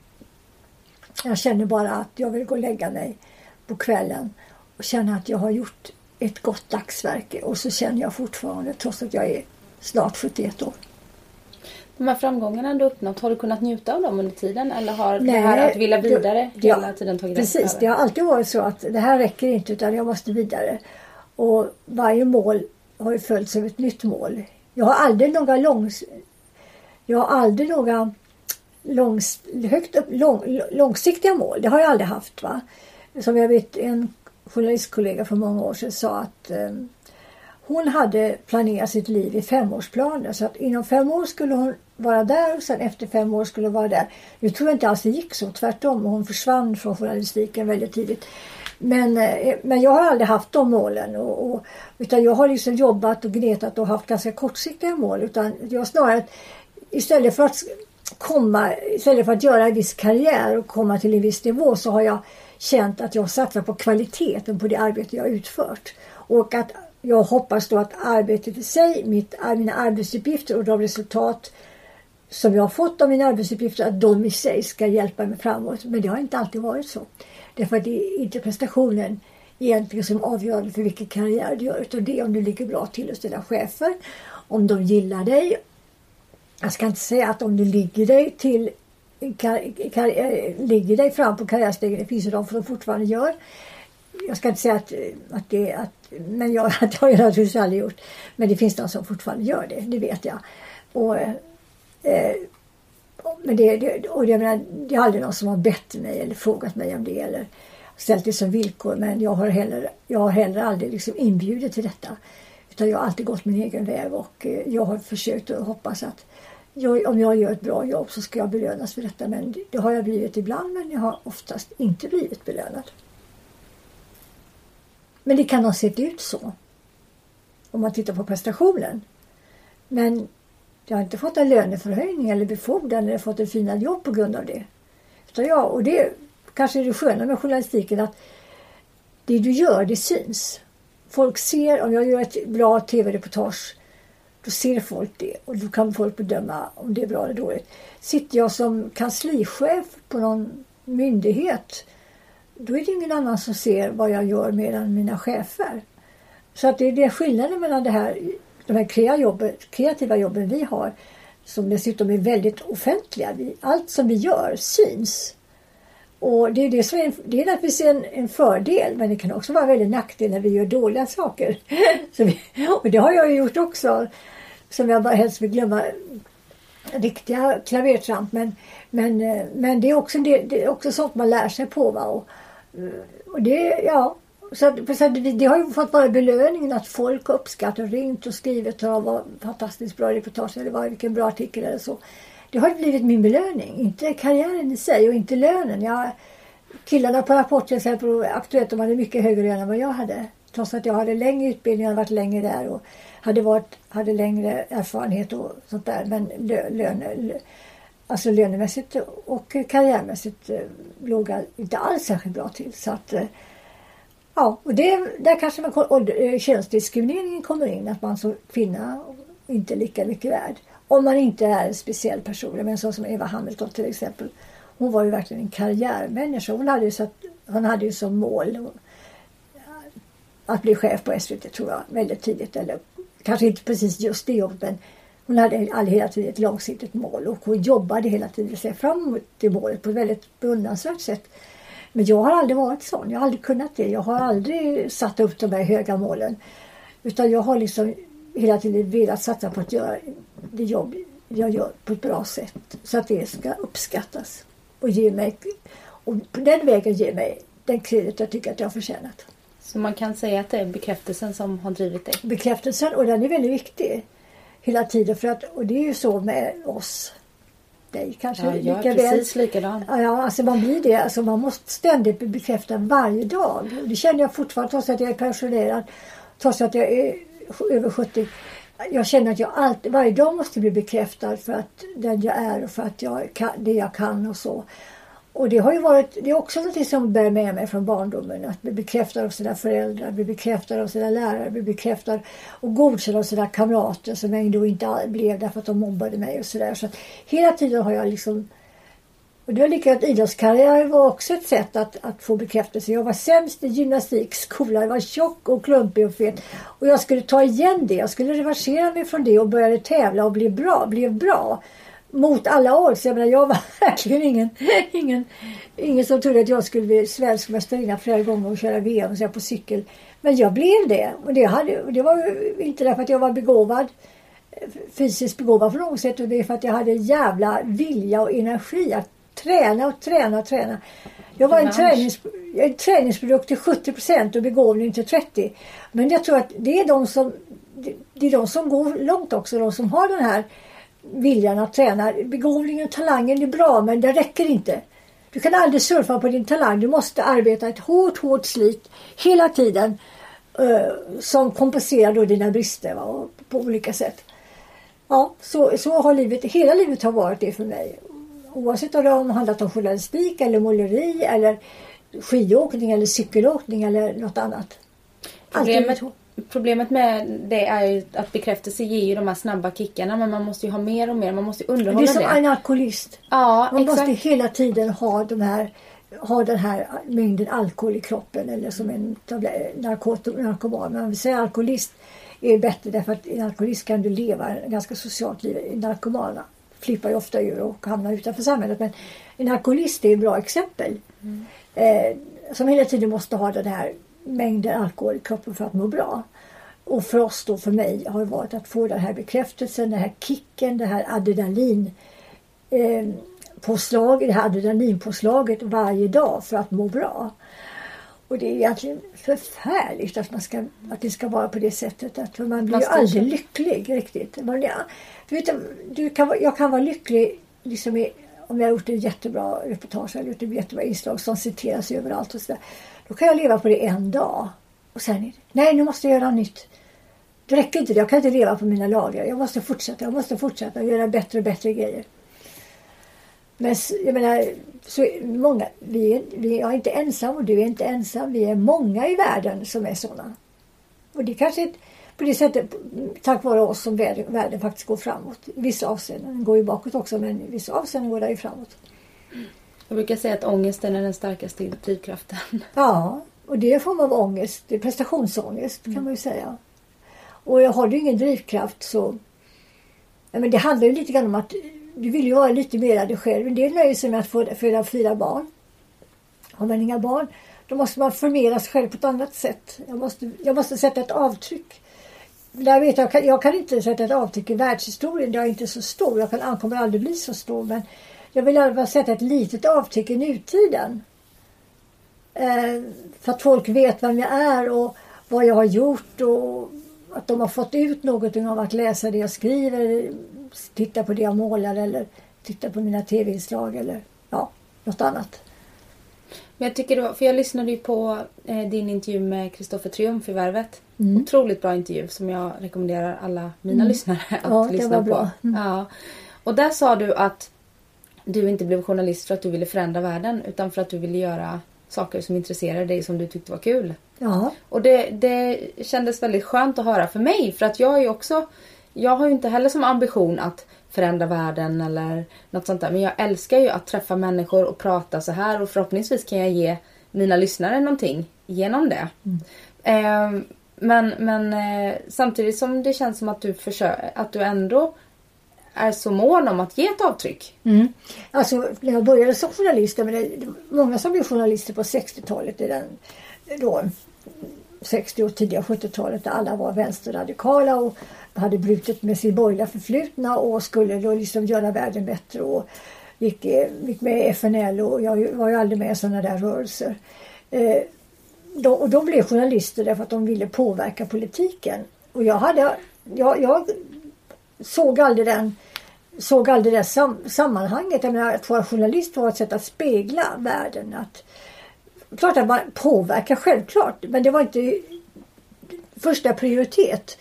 [SPEAKER 2] Jag känner bara att jag vill gå och lägga mig på kvällen och känna att jag har gjort ett gott dagsverke. Och så känner jag fortfarande, trots att jag är snart 71 år.
[SPEAKER 1] De här framgångarna du uppnått, har du kunnat njuta av dem under tiden? Eller har Nej, det här att vilja vidare det, hela tiden tagit
[SPEAKER 2] Precis, det har alltid varit så att det här räcker inte utan jag måste vidare. Och varje mål har ju följts av ett nytt mål. Jag har aldrig några långs... Jag har aldrig några långs, högt upp, lång, långsiktiga mål. Det har jag aldrig haft. Va? Som jag vet en journalistkollega för många år sedan sa att eh, hon hade planerat sitt liv i femårsplaner. Så att inom fem år skulle hon vara där och sen efter fem år skulle hon vara där. Nu tror jag inte alls det gick så. Tvärtom. Hon försvann från journalistiken väldigt tidigt. Men, eh, men jag har aldrig haft de målen. Och, och, utan jag har liksom jobbat och gnetat och haft ganska kortsiktiga mål. Utan jag snarare istället för att komma, istället för att göra en viss karriär och komma till en viss nivå så har jag känt att jag satsar på kvaliteten på det arbete jag utfört. Och att jag hoppas då att arbetet i sig, mitt, mina arbetsuppgifter och de resultat som jag har fått av mina arbetsuppgifter, att de i sig ska hjälpa mig framåt. Men det har inte alltid varit så. Därför att det är inte prestationen egentligen som avgör för vilken karriär du gör. Utan det är om du ligger bra till hos dina chefer. Om de gillar dig. Jag ska inte säga att om du ligger dig till kar, kar, ligger dig fram på karriärstegen. Det finns ju de som fortfarande gör. Jag ska inte säga att, att det att, men jag, att jag har jag naturligtvis aldrig gjort. Men det finns de som fortfarande gör det, det vet jag. Och, eh, men det, det, och jag menar, det är aldrig någon som har bett mig eller frågat mig om det eller ställt det som villkor. Men jag har heller, jag har heller aldrig liksom inbjudit till detta. Utan jag har alltid gått min egen väg och eh, jag har försökt och hoppas att jag, om jag gör ett bra jobb så ska jag belönas för detta. Men det, det har jag blivit ibland men jag har oftast inte blivit belönad. Men det kan ha sett ut så. Om man tittar på prestationen. Men jag har inte fått en löneförhöjning eller befordran eller fått ett finare jobb på grund av det. Utan jag, och det kanske är det sköna med journalistiken att det du gör, det syns. Folk ser, om jag gör ett bra tv-reportage, då ser folk det och då kan folk bedöma om det är bra eller dåligt. Sitter jag som kanslichef på någon myndighet, då är det ingen annan som ser vad jag gör mer än mina chefer. Så att det är det skillnaden mellan det här de här kreativa jobben vi har som dessutom är väldigt offentliga. Allt som vi gör syns. Och det är, det som är, det är naturligtvis en, en fördel men det kan också vara en väldigt nackdel när vi gör dåliga saker. vi, och det har jag ju gjort också. Som jag bara helst vill glömma riktiga klavertramp. Men, men, eh, men det är också, det, det är också sånt man lär sig på. Va? Och, eh, och det, ja, så, så det, det, har ju fått vara belöningen att folk uppskattar och ringt och skrivit och vad fantastiskt bra reportage eller vad, vilken bra artikel eller så. Det har blivit min belöning, inte karriären i sig och inte lönen. Jag, killarna på Rapport till exempel, Aktuellt, de hade mycket högre lön än vad jag hade. Trots att jag hade längre utbildning och varit längre där och hade, varit, hade längre erfarenhet och sånt där. Men lö, lön, alltså lönemässigt och karriärmässigt eh, låg jag inte alls särskilt bra till. Så att, eh, Ja, och det, där kanske man, eh, könsdiskrimineringen kommer in. Att man som kvinna inte är lika mycket värd. Om man inte är en speciell person. Men så som Eva Hamilton till exempel. Hon var ju verkligen en karriärmänniska. Hon hade ju, satt, hon hade ju som mål att bli chef på SVT tror jag väldigt tidigt. Eller kanske inte precis just det jobbet men hon hade hela tiden ett långsiktigt mål och hon jobbade hela tiden sig fram emot det målet på ett väldigt beundransvärt sätt. Men jag har aldrig varit sån. Jag har aldrig kunnat det. Jag har aldrig satt upp de här höga målen. Utan jag har liksom hela tiden velat satsa på att göra det jobb jag gör på ett bra sätt. Så att det ska uppskattas. Och ge mig och på den vägen ge mig den kredit jag tycker att jag har förtjänat.
[SPEAKER 1] Så man kan säga att det är bekräftelsen som har drivit dig?
[SPEAKER 2] Bekräftelsen och den är väldigt viktig. Hela tiden för att, och det är ju så med oss dig kanske.
[SPEAKER 1] Ja, jag är precis likadan.
[SPEAKER 2] Ja, alltså man blir det. Alltså man måste ständigt bli bekräftad varje dag. Det känner jag fortfarande trots att jag är pensionerad. Trots att jag är över 70. jag känner att jag alltid, varje dag måste bli bekräftad för att den jag är och för att jag kan, det jag kan och så. Och det har ju varit, det är också något som bär med mig från barndomen. Att bli bekräftad av sina föräldrar, bli bekräftad av sina lärare, bli bekräftad och godkänd av sina kamrater som jag ändå inte blev därför att de mobbade mig och sådär. Så att hela tiden har jag liksom och det var likadant idrottskarriär var också ett sätt att, att få bekräftelse. Jag var sämst i gymnastik, skola. Jag var tjock och klumpig och fet. Och jag skulle ta igen det. Jag skulle reversera mig från det och började tävla och bli bra, blev bra. Mot alla odds. Jag menar, jag var verkligen ingen, ingen, ingen som trodde att jag skulle bli svensk mästarinna flera gånger och köra VM så på cykel. Men jag blev det. Och det, hade, det var inte därför att jag var begåvad fysiskt begåvad på något sätt. Och det är för att jag hade jävla vilja och energi att träna och träna och träna. Jag var en, tränings, en träningsprodukt till 70 procent och begåvning till 30. Men jag tror att det är de som det är de som går långt också. De som har den här viljan att träna. Begåvningen och talangen är bra men det räcker inte. Du kan aldrig surfa på din talang. Du måste arbeta ett hårt, hårt slit hela tiden. Uh, som kompenserar då dina brister va, på olika sätt. Ja, så, så har livet, hela livet har varit det för mig. Oavsett om det har handlat om journalistik eller måleri eller skidåkning eller cykelåkning eller något annat.
[SPEAKER 1] Problemet, problemet med det är ju att bekräftelse ger ju de här snabba kickarna men man måste ju ha mer och mer. Man måste underhålla det.
[SPEAKER 2] Det är som en alkoholist.
[SPEAKER 1] Ja,
[SPEAKER 2] man
[SPEAKER 1] exakt.
[SPEAKER 2] måste hela tiden ha de här ha den här mängden alkohol i kroppen eller som en narkoman. Man vill säga alkoholist är bättre därför att en alkoholist kan du leva ett ganska socialt liv. En narkoman flippar ju ofta ur och hamnar utanför samhället. Men en alkoholist är ett bra exempel. Mm. Eh, som hela tiden måste ha den här mängden alkohol i kroppen för att må bra. Och för oss då, för mig, har det varit att få den här bekräftelsen, den här kicken, det här adrenalin eh, påslag, det här adrenalinpåslaget varje dag för att må bra. Och det är egentligen förfärligt att, man ska, att det ska vara på det sättet. Att man blir ju aldrig lycklig riktigt. Man, ja, du vet, du kan, jag kan vara lycklig liksom i, om jag har gjort ett jättebra reportage eller ett jättebra inslag som citeras överallt. Och så där. Då kan jag leva på det en dag. Och sen, nej nu måste jag göra nytt. Det räcker inte, jag kan inte leva på mina lager. Jag måste fortsätta, jag måste fortsätta och göra bättre och bättre grejer. Men jag menar, så många, vi är, vi är inte ensam och du är inte ensam. Vi är många i världen som är sådana. Och det kanske är på det sättet, tack vare oss som världen, världen faktiskt går framåt. I vissa avseenden. Den går ju bakåt också men i vissa avseenden går den ju framåt.
[SPEAKER 1] Jag brukar säga att ångesten är den starkaste drivkraften.
[SPEAKER 2] Ja, och det är en form av ångest. Det är prestationsångest kan man ju säga. Och har du ingen drivkraft så... Ja, men det handlar ju lite grann om att du vill ju vara lite mer dig själv. En del nöjer sig med att få, föda fyra barn. Har man inga barn då måste man formera sig själv på ett annat sätt. Jag måste, jag måste sätta ett avtryck. Jag, vet, jag, kan, jag kan inte sätta ett avtryck i världshistorien. Jag är inte så stor. Jag kan, kommer aldrig bli så stor. Men jag vill i alla fall sätta ett litet avtryck i nutiden. Eh, för att folk vet vem jag är och vad jag har gjort och att de har fått ut någonting av att läsa det jag skriver, titta på det jag målar eller titta på mina tv-inslag eller ja, något annat.
[SPEAKER 1] Men jag tycker då, för jag lyssnade ju på eh, din intervju med Kristoffer Triumf i Värvet. Mm. Otroligt bra intervju som jag rekommenderar alla mina mm. lyssnare att ja, lyssna på. Mm. Ja. Och där sa du att du inte blev journalist för att du ville förändra världen utan för att du ville göra saker som intresserade dig som du tyckte var kul.
[SPEAKER 2] Ja.
[SPEAKER 1] Och det, det kändes väldigt skönt att höra för mig för att jag är också jag har ju inte heller som ambition att förändra världen eller något sånt där. Men jag älskar ju att träffa människor och prata så här och förhoppningsvis kan jag ge mina lyssnare någonting genom det. Mm. Eh, men men eh, samtidigt som det känns som att du, försöker, att du ändå är så mån om att ge ett avtryck.
[SPEAKER 2] Mm. Alltså när jag började som journalist, men det, många som blev journalister på 60-talet, i den, då, 60 och tidiga 70-talet där alla var vänsterradikala och hade brutit med sin borgerliga förflutna och skulle då liksom göra världen bättre och gick, gick med i FNL och jag var ju aldrig med i sådana där rörelser. Eh, då, och de blev journalister därför att de ville påverka politiken. Och jag, hade, jag, jag såg aldrig den såg aldrig det sam, sammanhanget. Jag menar, att vara journalist var ett sätt att spegla världen. Att, klart att man påverkar, självklart. Men det var inte första prioritet.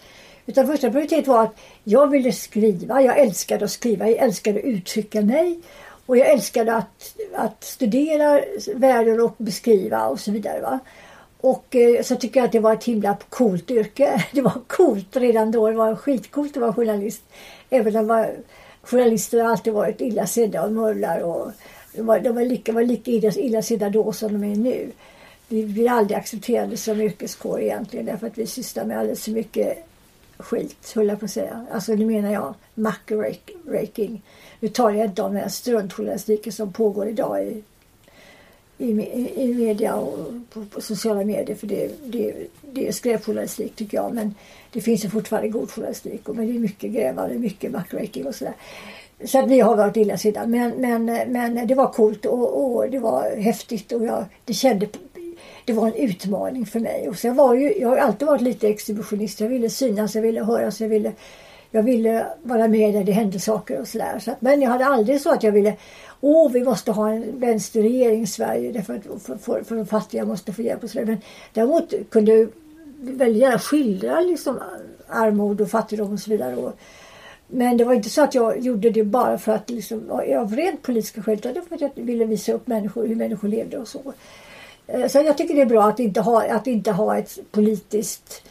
[SPEAKER 2] Utan första prioritet var att jag ville skriva. Jag älskade att skriva. Jag älskade att uttrycka mig. Och jag älskade att, att studera världen och beskriva och så vidare. Va? Och eh, så tycker jag att det var ett himla coolt yrke. Det var coolt redan då. Det var skitcoolt att vara journalist. Även om var, journalister har alltid varit illa sedda och mullar Och de var, de var lika, var lika illa, illa sedda då som de är nu. Vi blir aldrig accepterade som yrkeskår egentligen därför att vi sysslar med alldeles för mycket skit, höll jag på att säga. Alltså nu menar jag, muckraking. Nu talar jag inte om den struntjournalistiken som pågår idag i, i, i media och på, på, sociala medier. För det, det, det är skräpjournalistik tycker jag. Men det finns ju fortfarande god journalistik. Men det är mycket grävare, mycket muckraking och sådär. Så att vi har varit illa sidan. Men, men, men det var coolt och, och det var häftigt och jag det kände det var en utmaning för mig. Och sen var ju, jag har alltid varit lite exhibitionist. Jag ville synas, jag ville höras, jag ville, jag ville vara med där det hände saker och sådär. Så men jag hade aldrig så att jag ville Åh, vi måste ha en vänsterregering i Sverige därför att för, för, för de fattiga måste få hjälp och sådär. Men däremot kunde jag väldigt gärna skildra liksom armod och fattigdom och så vidare. Och, men det var inte så att jag gjorde det bara för att liksom, av rent politiska skäl utan det var för att jag ville visa upp människor, hur människor levde och så. Eh, så jag tycker det är bra att inte ha, att inte ha ett politiskt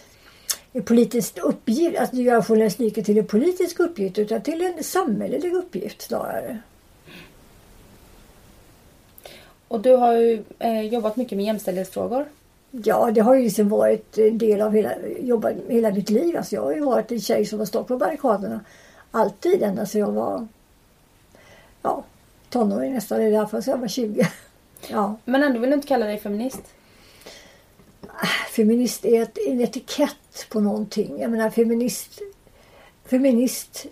[SPEAKER 2] politiskt uppgift, att göra journalistiken till en politisk uppgift utan till en samhällelig uppgift snarare.
[SPEAKER 1] Och du har ju eh, jobbat mycket med jämställdhetsfrågor.
[SPEAKER 2] Ja, det har ju liksom varit en del av hela, jobbat, hela mitt liv. Alltså jag har ju varit en tjej som har stått på barrikaderna alltid ända sedan jag var ja, tonåring nästan, fall sedan jag var 20.
[SPEAKER 1] Ja. Men ändå vill du inte kalla dig feminist?
[SPEAKER 2] Feminist är ett, en etikett på någonting. Jag menar feminist... Feminist...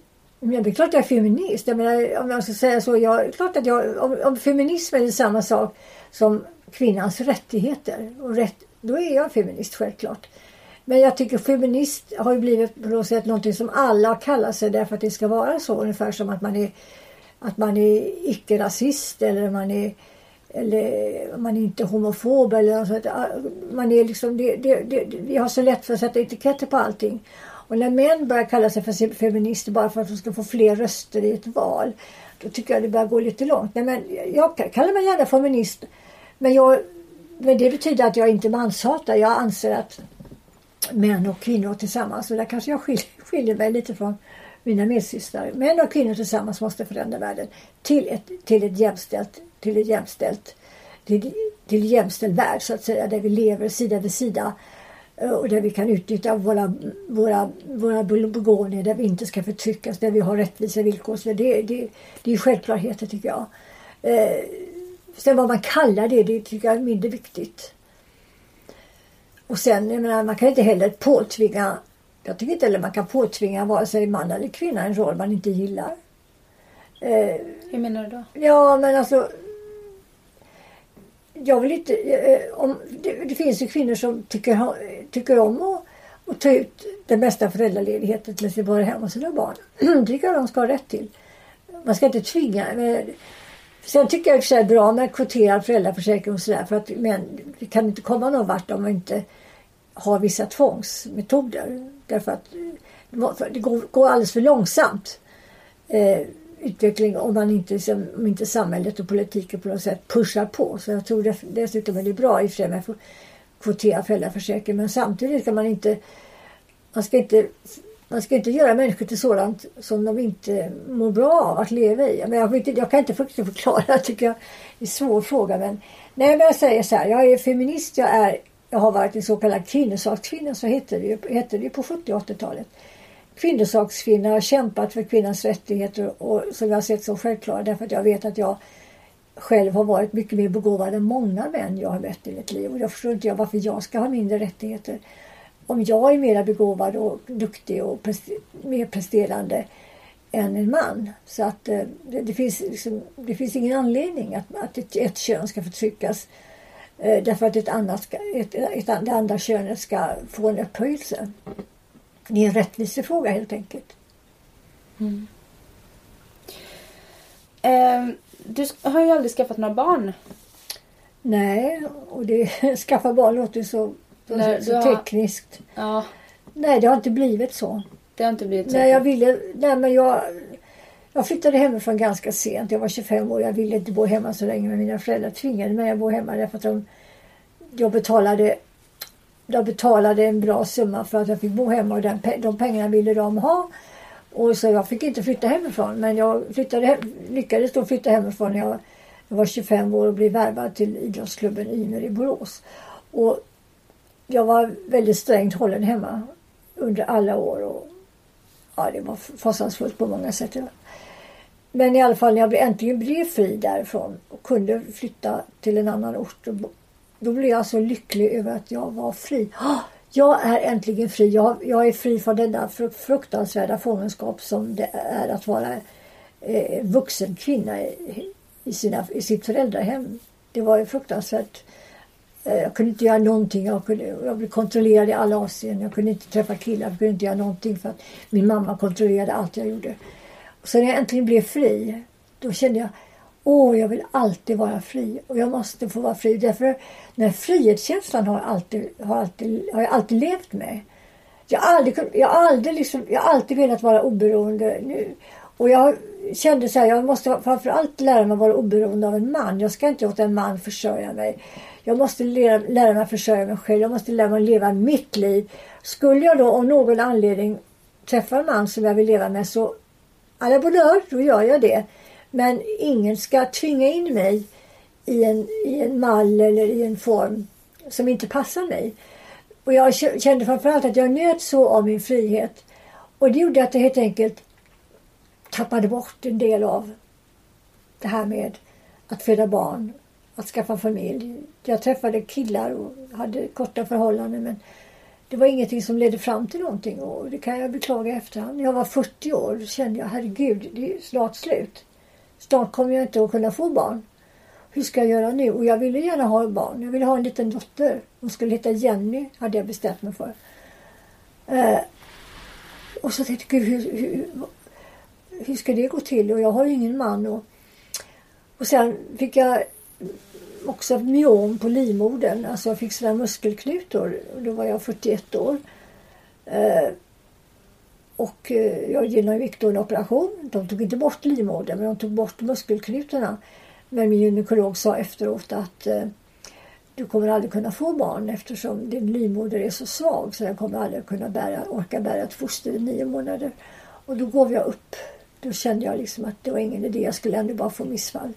[SPEAKER 2] Men det är klart jag är feminist. Jag menar, om jag ska säga så. Jag, klart att jag, om, om feminism är samma sak som kvinnans rättigheter. Och rätt, då är jag feminist självklart. Men jag tycker feminist har ju blivit på något sätt någonting som alla kallar sig därför att det ska vara så. Ungefär som att man är, att man är icke-rasist eller man är eller man är inte homofob eller något att man är liksom, det, det, det, vi har så lätt för att sätta etiketter på allting. Och när män börjar kalla sig för feminister bara för att de ska få fler röster i ett val, då tycker jag det börjar gå lite långt. Nej, men jag kallar mig gärna feminist, men, jag, men det betyder att jag inte manshatar. Jag anser att män och kvinnor tillsammans, och där kanske jag skiljer, skiljer mig lite från mina medsystrar. Män och kvinnor tillsammans måste förändra världen till ett, till ett jämställt till ett jämställt till, till jämställd värld så att säga där vi lever sida vid sida och där vi kan utnyttja våra, våra, våra begåvningar, där vi inte ska förtryckas, där vi har rättvisa villkor. Så det, det, det är självklarheter tycker jag. Eh, sen vad man kallar det, det tycker jag är mindre viktigt. Och sen, jag menar, man kan inte heller påtvinga, jag tycker inte heller man kan påtvinga vare sig man eller kvinna en roll man inte gillar.
[SPEAKER 1] Eh, Hur menar du då?
[SPEAKER 2] Ja, men alltså jag vill inte... Eh, eh, om, det, det, finns ju kvinnor som tycker, tycker om att, att ta ut den bästa föräldraledigheten till att vara hemma hos sina barn. det tycker jag de ska ha rätt till. Man ska inte tvinga. Men, sen tycker jag i och för sig är bra med kvoterad föräldraförsäkring och sådär. För att men vi kan inte komma någon vart om man inte har vissa tvångsmetoder. Därför att det går, går alldeles för långsamt. Eh, Utveckling om man inte, om inte samhället och politiken på något sätt pushar på. Så jag tror dessutom är det bra i och för sig med kvotera föräldraförsäkring men samtidigt ska man inte man ska inte man ska inte göra människor till sådant som de inte mår bra av att leva i. Men jag, inte, jag kan inte förklara, jag tycker jag är en svår fråga. Men, nej, men jag säger så här, jag är feminist, jag, är, jag har varit en så kallad kvinnosakskvinna, så hette det ju, hette det på 70 och 80-talet kvinnosakskvinna har kämpat för kvinnans rättigheter och som jag har sett som självklara därför att jag vet att jag själv har varit mycket mer begåvad än många män jag har mött i mitt liv. Och jag förstår inte jag varför jag ska ha mindre rättigheter. Om jag är mer begåvad och duktig och prester mer presterande än en man. Så att eh, det, det, finns liksom, det finns ingen anledning att, att ett, ett kön ska förtryckas eh, därför att ett annat ska, ett, ett, det andra könet ska få en upphöjelse. Det är en rättvisefråga helt enkelt. Mm.
[SPEAKER 1] Eh, du har ju aldrig skaffat några barn.
[SPEAKER 2] Nej, och det, skaffa barn låter så, Nej, så, så tekniskt.
[SPEAKER 1] Ja.
[SPEAKER 2] Nej, det har inte blivit så.
[SPEAKER 1] Det har inte blivit så?
[SPEAKER 2] Nej, jag ville... Nej, men jag... Jag flyttade hemifrån ganska sent. Jag var 25 år. Jag ville inte bo hemma så länge. Men mina föräldrar tvingade mig att bo hemma därför att de... Jag betalade... Jag betalade en bra summa för att jag fick bo hemma och den, de pengarna ville de ha. Och så jag fick inte flytta hemifrån. Men jag flyttade lyckades då flytta hemifrån när jag, jag var 25 år och blev värvad till idrottsklubben Ymer i Borås. Och jag var väldigt strängt hållen hemma under alla år. Och, ja, det var fasansfullt på många sätt. Men i alla fall när jag äntligen blev fri därifrån och kunde flytta till en annan ort. Då blev jag så lycklig över att jag var fri. Ah, jag är äntligen fri. Jag, jag är fri från denna fruktansvärda fångenskap som det är att vara eh, vuxen kvinna i, i, sina, i sitt föräldrahem. Det var fruktansvärt. Eh, jag kunde inte göra någonting. Jag, kunde, jag blev kontrollerad i alla avseenden. Jag kunde inte träffa killar. Jag kunde inte göra någonting för att min mamma kontrollerade allt jag gjorde. Och så när jag äntligen blev fri, då kände jag Åh, jag vill alltid vara fri och jag måste få vara fri. Därför den här frihetskänslan har, alltid, har, alltid, har jag alltid levt med. Jag har aldrig, jag har aldrig, liksom, jag har alltid velat vara oberoende nu. Och jag kände så här, jag måste framförallt lära mig att vara oberoende av en man. Jag ska inte låta en man försörja mig. Jag måste lära, lära mig att försörja mig själv. Jag måste lära mig att leva mitt liv. Skulle jag då av någon anledning träffa en man som jag vill leva med så à la bonheur, då gör jag det. Men ingen ska tvinga in mig i en, i en mall eller i en form som inte passar mig. Och jag kände framförallt att jag njöt så av min frihet. Och det gjorde att jag helt enkelt tappade bort en del av det här med att föda barn, att skaffa familj. Jag träffade killar och hade korta förhållanden men det var ingenting som ledde fram till någonting och det kan jag beklaga efterhand. När jag var 40 år kände jag herregud, det är snart slut. Snart kommer jag inte att kunna få barn. Hur ska jag göra nu? Och jag ville gärna ha barn. Jag ville ha en liten dotter. Hon skulle heta Jenny, hade jag bestämt mig för. Eh, och så tänkte jag, hur, hur, hur ska det gå till? Och jag har ju ingen man. Och, och sen fick jag också myom på livmodern. Alltså jag fick sådana muskelknutor. Då var jag 41 år. Eh, och eh, jag genomgick då en operation. De tog inte bort livmodern men de tog bort muskelknutarna. Men min gynekolog sa efteråt att eh, du kommer aldrig kunna få barn eftersom din livmoder är så svag så den kommer aldrig kunna bära, orka bära ett foster i nio månader. Och då gav jag upp. Då kände jag liksom att det var ingen idé. Jag skulle ändå bara få missfall.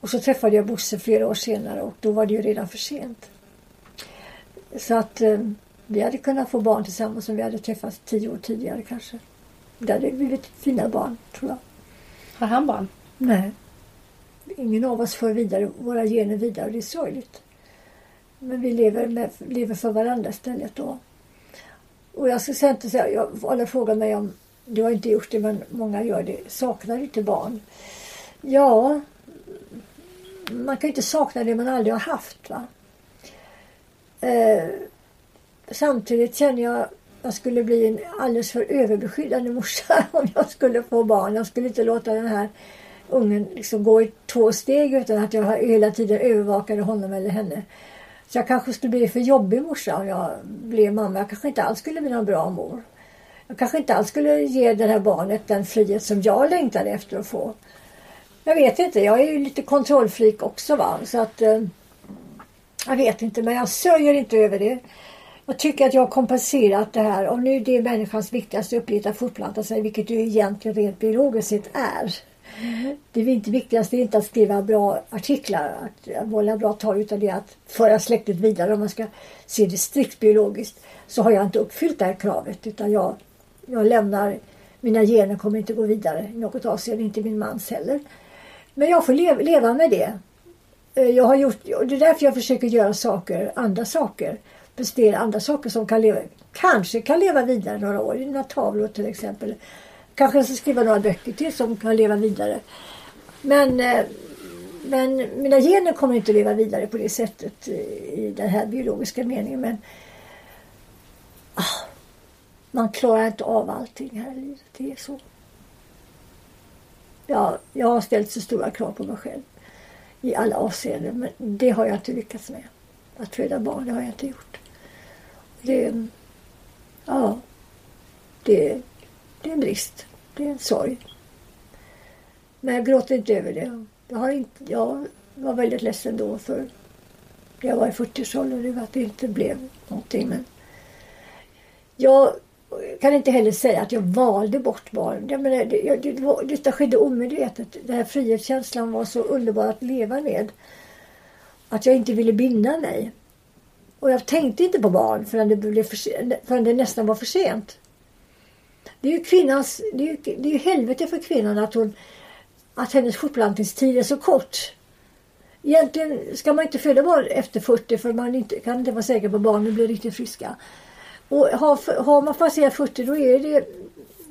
[SPEAKER 2] Och så träffade jag Bosse flera år senare och då var det ju redan för sent. Så att eh, vi hade kunnat få barn tillsammans om vi hade träffats tio år tidigare kanske. Det hade blivit fina barn, tror jag.
[SPEAKER 1] Har han barn?
[SPEAKER 2] Nej. Ingen av oss för vidare våra gener vidare och det är sorgligt. Men vi lever, med, lever för varandra istället då. Och jag ska säga inte säga, jag, alla frågar mig om, du har inte gjort det men många gör det, saknar du inte barn? Ja, man kan ju inte sakna det man aldrig har haft. va. Eh, samtidigt känner jag att jag skulle bli en alldeles för överbeskyddande morsa om jag skulle få barn. Jag skulle inte låta den här ungen liksom gå i två steg utan att jag hela tiden övervakade honom eller henne. Så jag kanske skulle bli för jobbig morsa om jag blev mamma. Jag kanske inte alls skulle bli någon bra mor. Jag kanske inte alls skulle ge det här barnet den frihet som jag längtade efter att få. Jag vet inte. Jag är ju lite kontrollfreak också va. Så att eh, jag vet inte men jag sörjer inte över det. Jag tycker att jag har kompenserat det här. Om nu det är människans viktigaste uppgift att fortplanta sig, vilket det egentligen rent biologiskt sett är. Det viktigaste är inte att skriva bra artiklar, att hålla bra tal, utan det är att föra släktet vidare. Om man ska se det strikt biologiskt så har jag inte uppfyllt det här kravet utan jag, jag lämnar, mina gener kommer inte gå vidare i något avseende, inte min mans heller. Men jag får leva, leva med det. Eh, jag har gjort, det är därför jag försöker göra saker, andra saker prestera andra saker som kan leva, kanske kan leva vidare några år. Några tavlor till exempel. Kanske jag ska skriva några böcker till som kan leva vidare. Men, eh, men mina gener kommer inte att leva vidare på det sättet eh, i den här biologiska meningen. Men ah, man klarar inte av allting här i livet. Det är så. Ja, jag har ställt så stora krav på mig själv i alla avseenden. Men det har jag inte lyckats med. Att föda barn, det har jag inte gjort. Det, Ja, det, det är en brist. Det är en sorg. Men jag gråter inte över det. Jag, har inte, jag var väldigt ledsen då för jag var i 40-årsåldern att det inte blev någonting. Men jag kan inte heller säga att jag valde bort barn. Jag menar, det, det, var, detta skedde omedvetet. Den här frihetskänslan var så underbar att leva med. Att jag inte ville binda mig. Och jag tänkte inte på barn förrän det, blev för, förrän det nästan var för sent. Det är ju kvinnans, det är ju, det är ju helvete för kvinnan att, hon, att hennes fortplantningstid är så kort. Egentligen ska man inte föda barn efter 40 för man inte, kan inte vara säker på att barnen blir riktigt friska. Och har, har man passerat 40 då är det,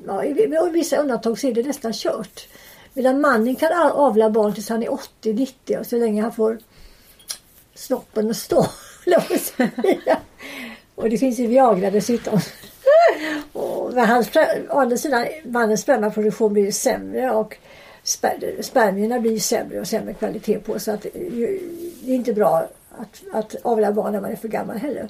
[SPEAKER 2] ja, i vissa undantag så är det nästan kört. Medan mannen kan avla barn tills han är 80-90 och så länge han får snoppen att stå och det finns ju Viagra dessutom. och hans, å andra sidan, mannens spermaproduktion blir sämre och sper, spermierna blir sämre och sämre kvalitet på så att det är inte bra att, att avla barn när man är för gammal heller.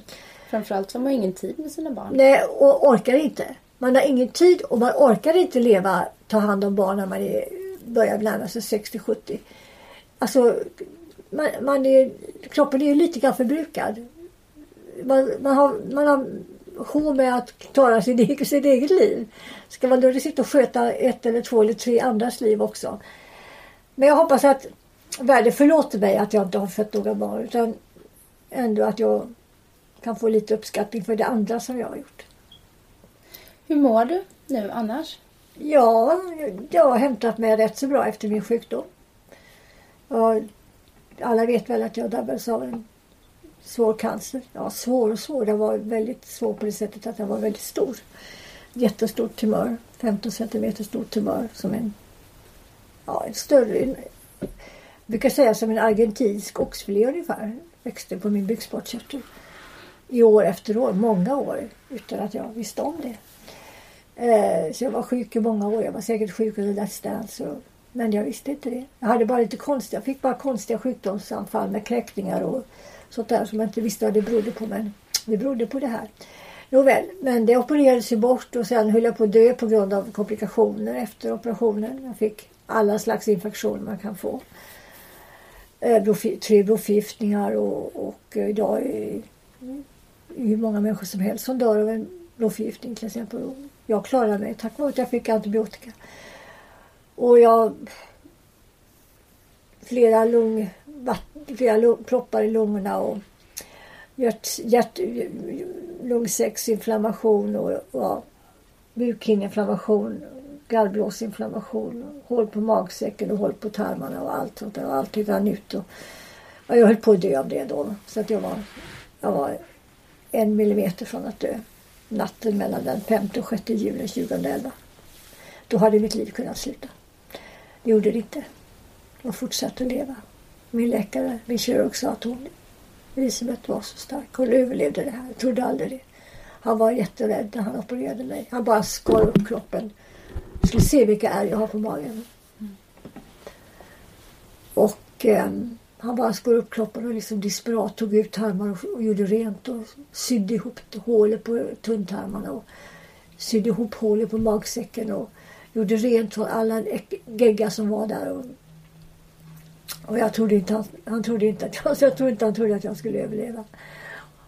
[SPEAKER 1] Framförallt har man ingen tid med sina barn.
[SPEAKER 2] Nej, och orkar inte. Man har ingen tid och man orkar inte leva, ta hand om barn när man är, börjar närma sig 60-70. Alltså, man, man är, kroppen är ju lite grann förbrukad. Man, man, har, man har sjå med att klara sin, egen, sitt eget liv. Ska man då sitta och sköta ett eller två eller tre andras liv också? Men jag hoppas att världen förlåter mig att jag inte har fött några barn utan ändå att jag kan få lite uppskattning för det andra som jag har gjort.
[SPEAKER 1] Hur mår du nu annars?
[SPEAKER 2] Ja, jag har hämtat mig rätt så bra efter min sjukdom. Och alla vet väl att jag drabbades av en svår cancer. Ja, svår och svår. Den var väldigt svår på det sättet att den var väldigt stor. Jättestor tumör. 15 centimeter stor tumör som en, ja, en större, en, jag brukar säga som en argentinsk oxfilé ungefär. Växte på min bukspottkörtel i år efter år, många år, utan att jag visste om det. Eh, så jag var sjuk i många år. Jag var säkert sjuk under Let's Dance. Och, men jag visste inte det. Jag hade bara lite konstiga, jag fick bara konstiga sjukdomsanfall med kräkningar och sånt där som jag inte visste vad det berodde på. Men det berodde på det här. Nåväl, men det opererades ju bort och sen höll jag på att dö på grund av komplikationer efter operationen. Jag fick alla slags infektioner man kan få. Eh, tre blodförgiftningar och, och eh, idag är hur många människor som helst som dör av en blodförgiftning till exempel. Jag klarade mig tack vare att jag fick antibiotika. Och jag... Flera, lung, flera lung, proppar i lungorna och hjärt, hjärt, lungsäcksinflammation och, och bukhinneinflammation, gallblåsinflammation, hål på magsäcken och hål på tarmarna och allt sånt där. Och allt rann ut. Och, och jag höll på att dö av det då. Så att jag var, jag var en millimeter från att dö natten mellan den 5 och 6 juli 2011. Då hade mitt liv kunnat sluta. Det gjorde det inte. Hon fortsatte att leva. Min läkare, min kirurg sa att hon, Elisabeth var så stark. Hon överlevde det här. Jag trodde aldrig det. Han var jätterädd när han opererade mig. Han bara skar upp kroppen. Jag skulle se vilka ärr jag har på magen. Och eh, han bara skar upp kroppen och liksom desperat tog ut tarmar och, och gjorde rent och sydde ihop hålet på tunntarmarna och sydde ihop hålet på magsäcken och gjorde rent för alla geggar som var där. Och, och jag trodde inte han, han trodde inte att jag, jag trodde inte han trodde att jag skulle överleva.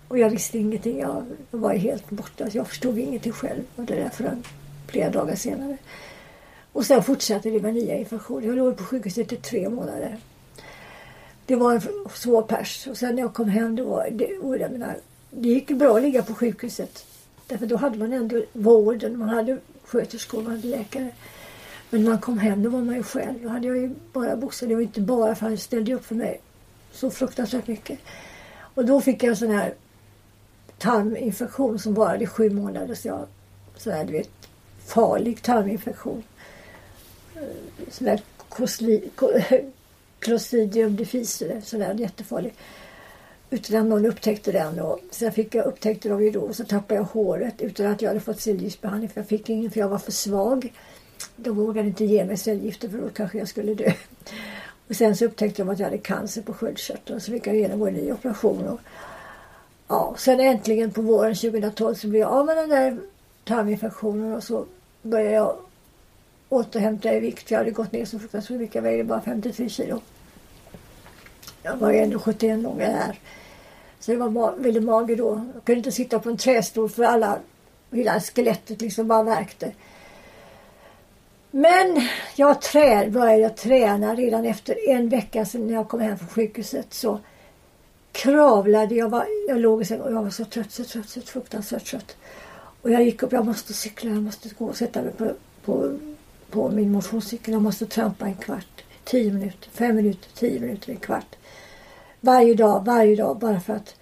[SPEAKER 2] Och jag visste ingenting. Jag, jag var helt borta. Jag förstod ingenting själv. Och det där förrän flera dagar senare. Och sen fortsatte det med nya infektioner. Jag låg på sjukhuset i tre månader det var en svår pers. Och sen när jag kom hem, det, var, det, och jag menar, det gick bra att ligga på sjukhuset. Därför då hade man ändå vården, man hade sköterskor, man hade läkare. Men när man kom hem, då var man ju själv. Då hade jag ju bara boxat. Det var inte bara för han ställde upp för mig så fruktansvärt mycket. Och då fick jag en sån här tarminfektion som varade i sju månader. Så jag, sån här, du vet, farlig tarminfektion. Eh, sån här Clostridium difficile, sådär jättefarlig. Utan att någon upptäckte den. Och sen fick jag upptäckte de ju då och så tappade jag håret utan att jag hade fått cellgiftsbehandling för jag fick ingen för jag var för svag. De vågade inte ge mig cellgifter för då kanske jag skulle dö. Och sen så upptäckte de att jag hade cancer på sköldkörteln så fick jag genomgå en ny operation. Och, Ja, sen äntligen på våren 2012 så blev jag av med den där tarminfektionen och så började jag återhämta i vikt. Jag hade gått ner så fruktansvärt mycket. Jag vägde bara 53 kilo. Jag var ju ändå 71 lång här. Så det var väldigt mager då. Jag kunde inte sitta på en trästol för alla, hela skelettet liksom bara värkte. Men jag trä, började träna redan efter en vecka sedan när jag kom hem från sjukhuset. Så kravlade jag. Var, jag låg och jag var så trött, så trött, så fruktansvärt trött. Och jag gick upp. Jag måste cykla. Jag måste gå och sätta mig på, på, på min motionscykel. Jag måste trampa en kvart. Tio minuter, fem minuter, tio minuter, en kvart. Varje dag, varje dag. Bara för att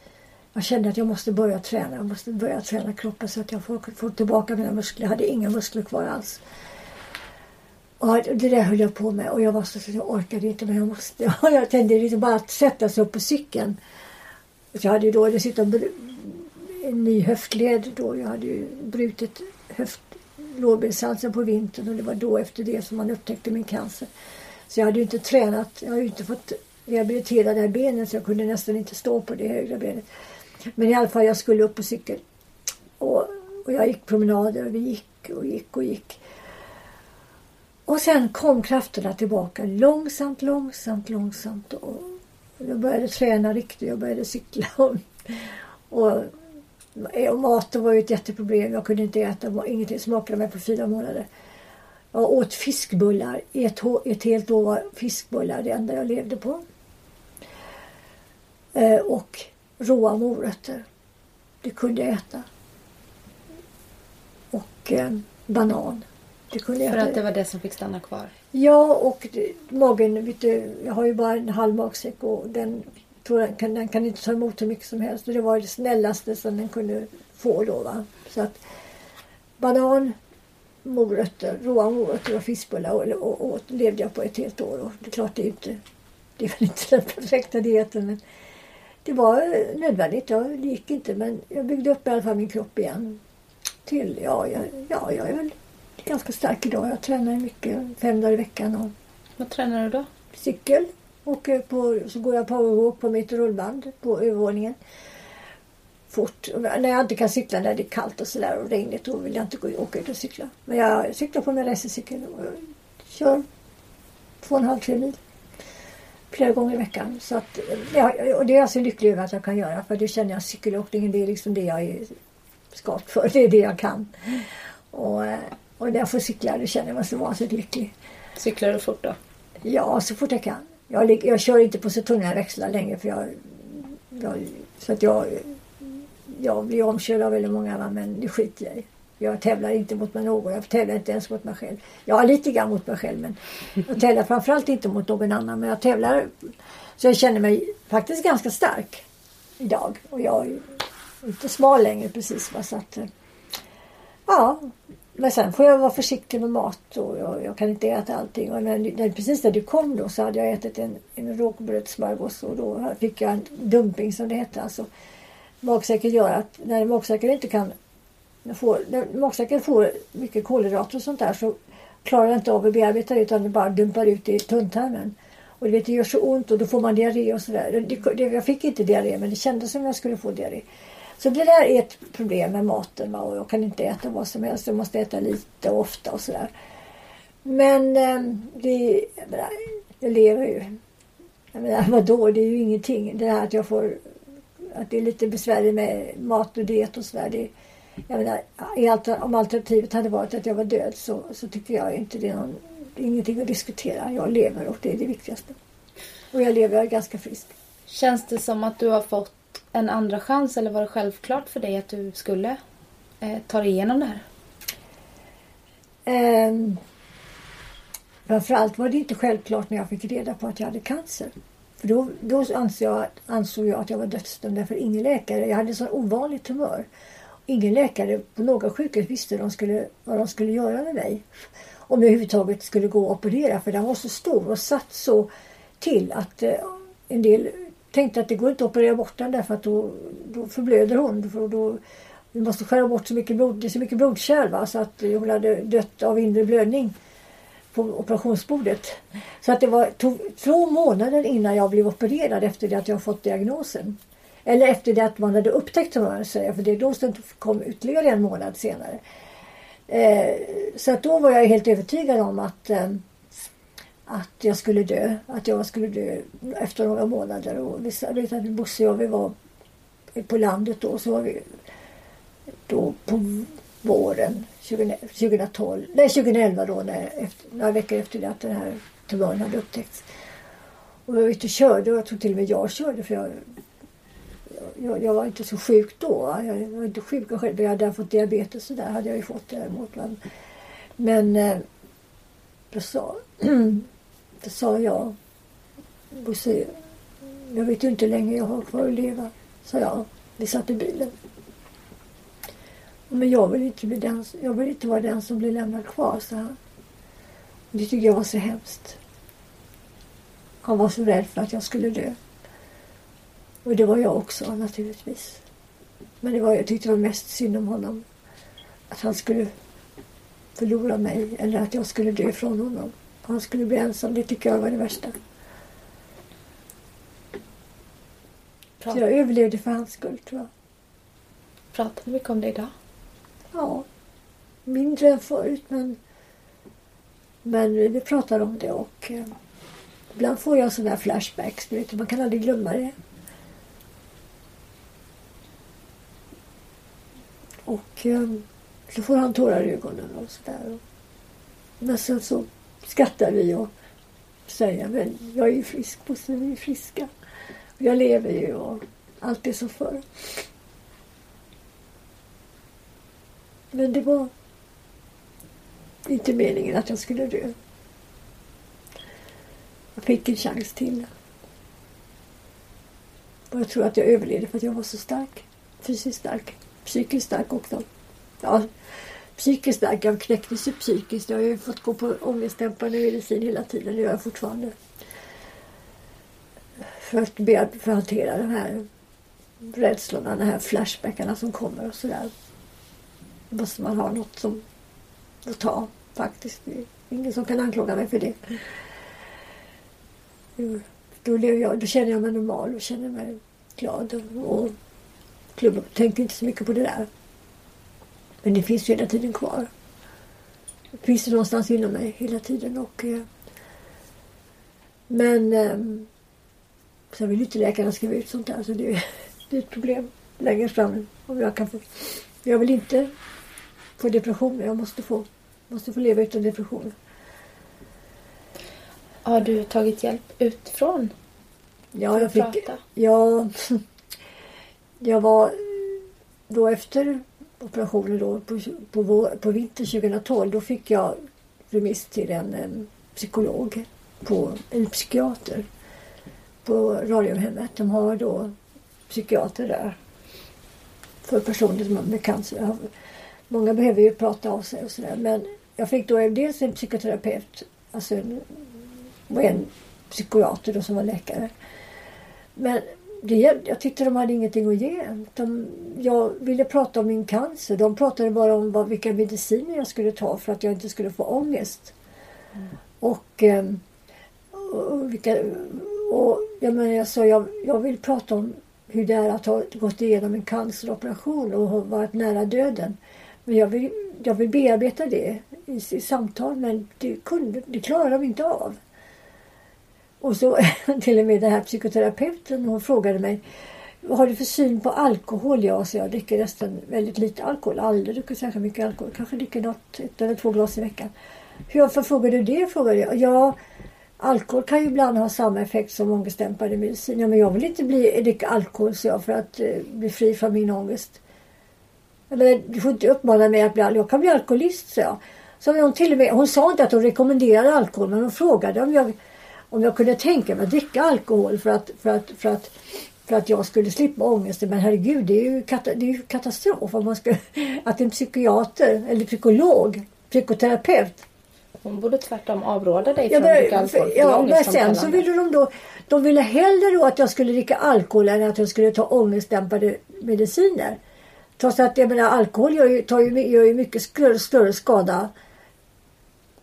[SPEAKER 2] jag kände att jag måste börja träna. Jag måste börja träna kroppen så att jag får, får tillbaka mina muskler. Jag hade inga muskler kvar alls. Och det där höll jag på med och jag var så jag orkade inte men jag måste. Jag tänkte liksom bara att sätta sig upp på cykeln. Jag hade ju då dessutom en ny höftled då. Jag hade ju brutit höft, lårbenshalsen på vintern och det var då efter det som man upptäckte min cancer. Så jag hade ju inte tränat. Jag hade ju inte fått rehabilitera det här benet så jag kunde nästan inte stå på det högra benet. Men i alla fall, jag skulle upp på cykel. Och, och jag gick promenader och vi gick och gick och gick. Och sen kom krafterna tillbaka långsamt, långsamt, långsamt. Och jag började träna riktigt. Jag började cykla. Och, och maten var ju ett jätteproblem. Jag kunde inte äta. Ingenting smakade mig på fyra månader. Jag åt fiskbullar. Ett, ett helt år fiskbullar det enda jag levde på. Eh, och råa morötter. Det kunde jag äta. Och eh, banan.
[SPEAKER 1] Det kunde jag För att det var det som fick stanna kvar?
[SPEAKER 2] Ja, och magen, vet du, jag har ju bara en halv magsäck och den, tror den, kan, den kan inte ta emot hur mycket som helst. Och det var det snällaste som den kunde få då. Va? Så att banan, morötter, råa morötter och fiskbullar och, och, och, levde jag på ett helt år. Och det är klart, det är inte, det är väl inte den perfekta dieten men det var nödvändigt. Ja, det gick inte men jag byggde upp i alla fall min kropp igen. Till, ja, jag, ja, jag är väl ganska stark idag. Jag tränar mycket, fem dagar i veckan. Och
[SPEAKER 1] Vad tränar du då?
[SPEAKER 2] Cykel. Och på, så går jag powerwalk på mitt rullband på övervåningen. Fort. när jag inte kan cykla när det är kallt och sådär och regnigt då vill jag inte gå, åka ut och cykla. Men jag cyklar på min racercykel och kör två och en halv, tre mil. Flera gånger i veckan. Så att, ja, och det är jag så lycklig över att jag kan göra för det känner jag cykelåkningen det är liksom det jag är skapt för. Det är det jag kan. Och, och när jag får cykla då känner jag mig så vansinnigt lycklig.
[SPEAKER 1] Cyklar du fort då?
[SPEAKER 2] Ja, så fort jag kan. Jag, jag kör inte på så tunga växlar längre för jag, jag så att jag, jag blir omkörd av väldigt många men det skiter jag i. Jag tävlar inte mot mig någon. Jag tävlar inte ens mot mig själv. Jag lite grann mot mig själv men jag tävlar framförallt inte mot någon annan. Men jag tävlar så jag känner mig faktiskt ganska stark idag. Och jag är inte smal längre precis. Så att, eh, ja, men sen får jag vara försiktig med mat och jag, jag kan inte äta allting. Och när, när, precis när du kom då så hade jag ätit en, en rågbrödssmörgås och då fick jag en dumping som det hette. Alltså, magsäcken gör att när magsäcken inte kan får, när magsäcken får mycket kolhydrater och sånt där så klarar jag inte av att bearbeta det utan det bara dumpar ut i tunntarmen. Och det, vet, det gör så ont och då får man diarré och sådär. Jag fick inte diarré men det kändes som jag skulle få diarré. Så det där är ett problem med maten. Och jag kan inte äta vad som helst. Jag måste äta lite och ofta och sådär. Men ehm, det, jag, menar, jag lever ju. Jag menar, vadå? Det är ju ingenting. Det här att jag får att det är lite besvärligt med mat och diet och sådär. Jag menar, om alternativet hade varit att jag var död så, så tycker jag inte det är, någon, det är ingenting att diskutera. Jag lever och det är det viktigaste. Och jag lever ganska friskt.
[SPEAKER 1] Känns det som att du har fått en andra chans eller var det självklart för dig att du skulle eh, ta dig igenom det här?
[SPEAKER 2] Um, framförallt var det inte självklart när jag fick reda på att jag hade cancer. För då, då ansåg, jag, ansåg jag att jag var dödsdömd därför ingen läkare, jag hade så ovanligt tumör. Ingen läkare på några sjukhus visste de skulle, vad de skulle göra med mig. Om jag överhuvudtaget skulle gå och operera för den var så stor och satt så till att eh, en del tänkte att det går inte att operera bort den därför att då, då förblöder hon. Då, då, vi måste skära bort så mycket, blod, det är så mycket blodkärl va? så att hon hade dött av inre blödning på operationsbordet. Så att det var, tog två månader innan jag blev opererad efter det att jag fått diagnosen. Eller efter det att man hade upptäckt tumören säger för det är då som kom ytterligare en månad senare. Eh, så att då var jag helt övertygad om att, eh, att jag skulle dö. Att jag skulle dö efter några månader. Och vi vet att Bosse och jag vi var på landet då. Så var vi då på våren 2012, nej 2011 då, när, efter, några veckor efter det att den här tumören hade upptäckts. Och jag var ute och körde och jag tror till och med jag körde för jag, jag, jag var inte så sjuk då. Jag var inte sjuk själv. Jag hade fått diabetes och där hade jag ju fått eh, däremot. Men, men eh, då sa, då sa jag Bosse, jag vet ju inte hur länge jag har kvar att leva, sa jag. Vi satt i bilen. Men jag vill inte, bli den, jag vill inte vara den som blir lämnad kvar, sa han. Det tyckte jag var så hemskt. Han var så rädd för att jag skulle dö. Och det var jag också naturligtvis. Men det var, jag tyckte det var mest synd om honom. Att han skulle förlora mig eller att jag skulle dö ifrån honom. Han skulle bli ensam. Det tycker jag var det värsta. Så jag överlevde för hans skull tror jag.
[SPEAKER 1] Pratar du mycket om det idag?
[SPEAKER 2] Ja, mindre än förut men, men vi pratar om det och eh, ibland får jag sådana här flashbacks. Vet, man kan aldrig glömma det. Och eh, så får han tårar i ögonen och sådär. Men sen så skrattar vi och säger men jag är ju frisk Bosse, vi är friska. Och jag lever ju och allt är som förr. Men det var inte meningen att jag skulle dö. Jag fick en chans till. Och jag tror att jag överlevde för att jag var så stark. Fysiskt stark. Psykiskt stark också. Ja, psykiskt stark. Jag knäcktes ju psykiskt. Jag har ju fått gå på ångestdämpande medicin hela tiden. Det gör jag fortfarande. För att, för att hantera de här rädslorna, de här flashbackarna som kommer och sådär. Då måste man ha något som att ta faktiskt. Det är ingen som kan anklaga mig för det. Då, lever jag, då känner jag mig normal och känner mig glad. Och klubbar, tänker inte så mycket på det där. Men det finns ju hela tiden kvar. Det finns det någonstans inom mig hela tiden. Och, eh, men eh, sen vill inte läkarna skriva ut sånt där så det, det är ett problem längre fram. Om jag, kan få, jag vill inte få depression. Jag måste få, måste få leva utan depression.
[SPEAKER 1] Har du tagit hjälp utifrån?
[SPEAKER 2] Ja, jag fick... Prata? Ja, jag var då efter operationen då på, på, vår, på vintern 2012 då fick jag remiss till en, en psykolog, på, en psykiater på Radiumhemmet. De har då psykiater där för personer som har med cancer. Många behöver ju prata av sig och sådär. Men jag fick då dels en psykoterapeut alltså en, och en psykiater då som var läkare. Men det, jag tyckte de hade ingenting att ge. De, jag ville prata om min cancer. De pratade bara om vad, vilka mediciner jag skulle ta för att jag inte skulle få ångest. Mm. Och, ehm, och, vilka, och jag, menar, jag sa jag, jag vill prata om hur det är att ha gått igenom en canceroperation och ha varit nära döden. Men jag vill, jag vill bearbeta det i, i samtal men det, kunde, det klarar de inte av. Och så till och med den här psykoterapeuten hon frågade mig vad har du för syn på alkohol? Ja, så jag dricker nästan väldigt lite alkohol. Aldrig druckit särskilt mycket alkohol. Kanske dricker något, ett eller två glas i veckan. Hur, varför frågar du det? frågade jag. Ja, alkohol kan ju ibland ha samma effekt som ångestdämpande medicin. Ja, men jag vill inte bli, dricka alkohol så jag, för att eh, bli fri från min ångest. Men du får inte uppmana mig att bli Jag kan bli alkoholist, sa jag. Så hon, till och med, hon sa inte att hon rekommenderade alkohol men hon frågade om jag, om jag kunde tänka mig att dricka alkohol för att, för att, för att, för att jag skulle slippa ångesten. Men herregud, det är ju, kata, det är ju katastrof om man ska, att en psykiater eller psykolog, psykoterapeut
[SPEAKER 1] hon borde tvärtom avråda dig från att dricka alkohol.
[SPEAKER 2] Ja, men sen så ville de då... De ville hellre då att jag skulle dricka alkohol än att jag skulle ta ångestdämpande mediciner. Trots att jag menar, alkohol gör ju, tar ju, gör ju mycket större, större skada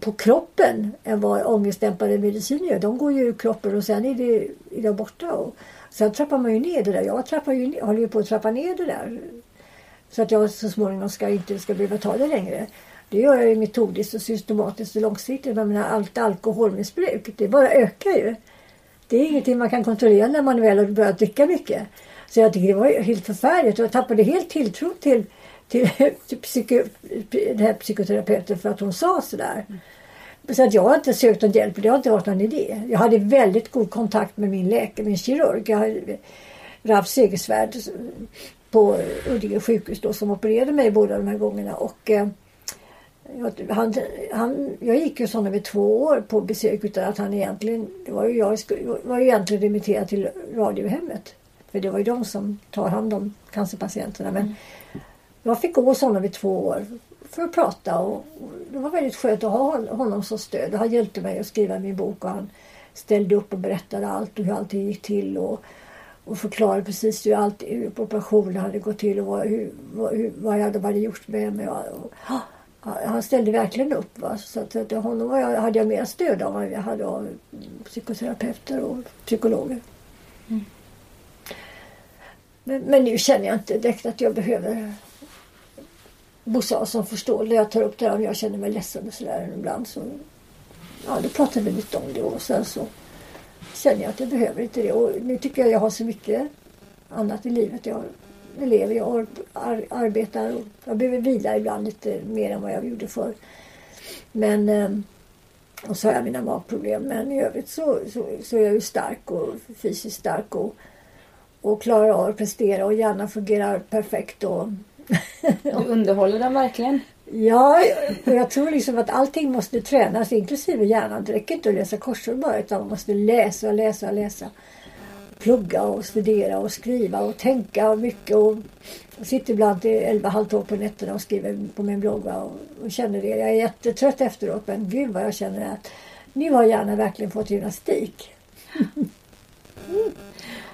[SPEAKER 2] på kroppen än vad ångestdämpande mediciner gör. De går ju ur kroppen och sen är det, är det borta. Och Sen trappar man ju ner det där. Jag trappar ju, håller ju på att trappa ner det där. Så att jag så småningom ska, inte ska behöva ta det längre. Det gör jag ju metodiskt och systematiskt och långsiktigt. Men menar, allt alkoholmissbruk, det bara ökar ju. Det är ingenting man kan kontrollera när man väl har börjat dricka mycket. Så jag tycker det var ju helt förfärligt och jag tappade helt tilltro till, till, till psyko, den här psykoterapeuten för att hon sa sådär. Så att jag har inte sökt någon hjälp, det har inte varit någon idé. Jag hade väldigt god kontakt med min läkare, min kirurg. Jag, Ralf Segersvärd på Huddinge sjukhus då, som opererade mig båda de här gångerna. Och, eh, jag, han, han, jag gick ju hos honom i två år på besök utan att han egentligen... Det var ju jag var ju egentligen remitterad till Radiohemmet. För det var ju de som tar hand om cancerpatienterna. Men mm jag fick gå hos honom i två år för att prata och, det var väldigt skönt att ha hon- honom som stöd. Han hjälpte mig att skriva min bok och han ställde upp och berättade allt och hur allting gick till och, och förklarade precis hur, allt, hur operationen hade gått till och vad, hur, hur, vad jag hade gjort med mig. Och, och, ja, han ställde verkligen upp. Va? Så att, att honom var jag, hade jag mer stöd av än jag hade av mm, psykoterapeuter och psykologer. Men, men nu känner jag inte direkt att jag behöver Bosse som förstår när jag tar upp det här om jag känner mig ledsen och sådär ibland. Så, ja, då pratar vi lite om det och sen så känner jag att jag behöver inte det. Och nu tycker jag jag har så mycket annat i livet. Jag, lever, jag ar, ar, arbetar och jag behöver vila ibland lite mer än vad jag gjorde förr. Men eh, och så har jag mina magproblem. Men i övrigt så, så, så är jag ju stark och fysiskt stark och, och klarar av att prestera och hjärnan fungerar perfekt. Och,
[SPEAKER 3] Du underhåller den verkligen.
[SPEAKER 2] Ja, och jag tror liksom att allting måste tränas, inklusive hjärnan. Det räcker inte att läsa korsord bara, utan man måste läsa och läsa och läsa. Plugga och studera och skriva och tänka mycket. Och jag sitter ibland till elva, halv tolv på nätterna och skriver på min blogg och, och känner det. Jag är jättetrött efteråt, men gud vad jag känner att nu har hjärnan verkligen fått gymnastik.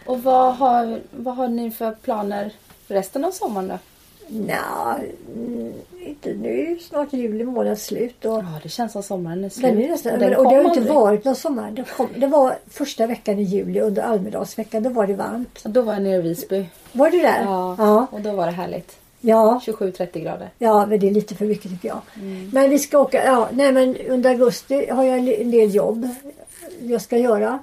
[SPEAKER 3] Och vad har, vad har ni för planer för resten av sommaren då?
[SPEAKER 2] Nja, mm, inte nu är snart juli månad slut. Och,
[SPEAKER 3] Ja, det känns som sommaren är slut.
[SPEAKER 2] Den är nästan,
[SPEAKER 3] Och
[SPEAKER 2] men,
[SPEAKER 3] den
[SPEAKER 2] och det har
[SPEAKER 3] kom
[SPEAKER 2] inte
[SPEAKER 3] aldrig.
[SPEAKER 2] varit någon sommar. Det, kom, det var första veckan i juli under Almedalsveckan. Då var det varmt.
[SPEAKER 3] Då var jag nere i Visby.
[SPEAKER 2] Var du där?
[SPEAKER 3] Ja,
[SPEAKER 2] Ja.
[SPEAKER 3] och då var det härligt.
[SPEAKER 2] Ja,
[SPEAKER 3] 27-30 grader.
[SPEAKER 2] ja men det är lite för mycket tycker jag.
[SPEAKER 3] Mm.
[SPEAKER 2] Men vi ska åka. Ja, nej men under augusti har jag en del jobb jag ska göra.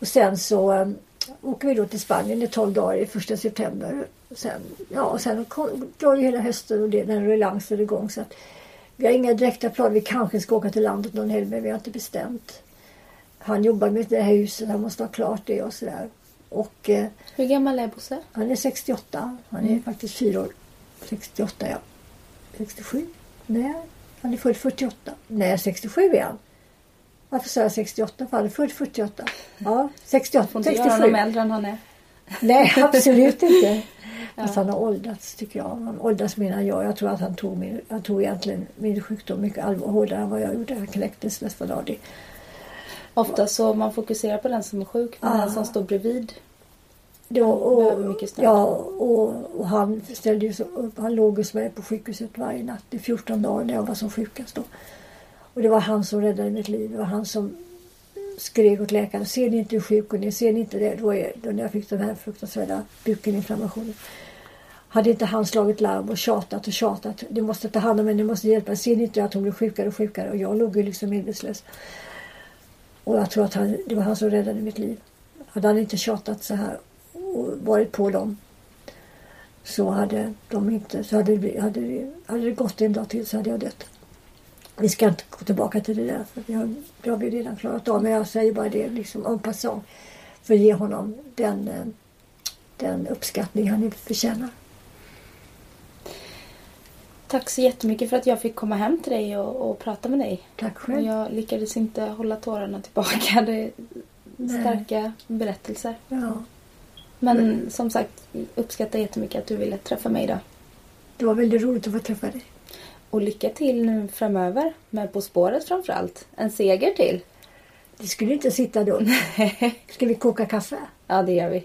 [SPEAKER 2] Och sen så um, åker vi då till Spanien i 12 dagar i första september. Sen, ja, och sen kom- drar ju hela hösten och det, den ruljangsen är igång. Så att vi har inga direkta planer. Vi kanske ska åka till landet någon helg men vi har inte bestämt. Han jobbar med det här huset. Han måste ha klart det och sådär. Och eh,
[SPEAKER 3] Hur gammal är Bosse?
[SPEAKER 2] han är 68. Han är faktiskt fyra år. 68 ja. 67? Nej, han är född 48. Nej, 67 är han. Varför sa jag 68? För han är född 48. Ja, 68.
[SPEAKER 3] Får inte göra
[SPEAKER 2] 67.
[SPEAKER 3] honom äldre än han är.
[SPEAKER 2] Nej, absolut inte. Fast han har åldrats tycker jag. Han åldras mer än jag. Jag tror att han tog, min, han tog egentligen min sjukdom mycket allvar, hårdare än vad jag gjorde. Han knäcktes nästan av det.
[SPEAKER 3] Ofta så man fokuserar på den som är sjuk men
[SPEAKER 2] Ja.
[SPEAKER 3] den som står bredvid.
[SPEAKER 2] Då, och, ja, och, och han ställde ju så upp. Han låg hos mig på sjukhuset varje natt i 14 dagar när jag var som sjukast. Då. Och det var han som räddade mitt liv. Det var han som skrek åt läkaren. Ser ni inte hur sjuk hon är? Ser ni inte det? Då, är, då när jag fick den här fruktansvärda bukinflammationen. Hade inte han slagit larm och tjatat och tjatat. Ni måste ta hand om henne, ni måste hjälpa henne. Ser ni inte att hon blir sjukare och sjukare? Och jag låg ju liksom medvetslös. Och jag tror att han, det var han som räddade mitt liv. Hade han inte tjatat så här och varit på dem så hade de inte, så hade det, hade, det- hade det gått en dag till så hade jag dött. Vi ska inte gå tillbaka till det där för vi har, det har vi redan klarat av. Men jag säger bara det liksom en passant för att ge honom den, eh, den uppskattning han förtjänar.
[SPEAKER 3] Tack så jättemycket för att jag fick komma hem till dig och, och prata med dig.
[SPEAKER 2] Tack
[SPEAKER 3] Och
[SPEAKER 2] själv.
[SPEAKER 3] jag lyckades inte hålla tårarna tillbaka. Det är
[SPEAKER 2] Nej.
[SPEAKER 3] starka berättelser.
[SPEAKER 2] Ja,
[SPEAKER 3] Men som sagt, uppskattar jättemycket att du ville träffa mig idag.
[SPEAKER 2] det var väldigt roligt att få träffa dig.
[SPEAKER 3] Och lycka till nu framöver med På spåret framförallt. En seger till.
[SPEAKER 2] Det skulle inte sitta då. Ska vi koka kaffe?
[SPEAKER 3] Ja, det gör vi.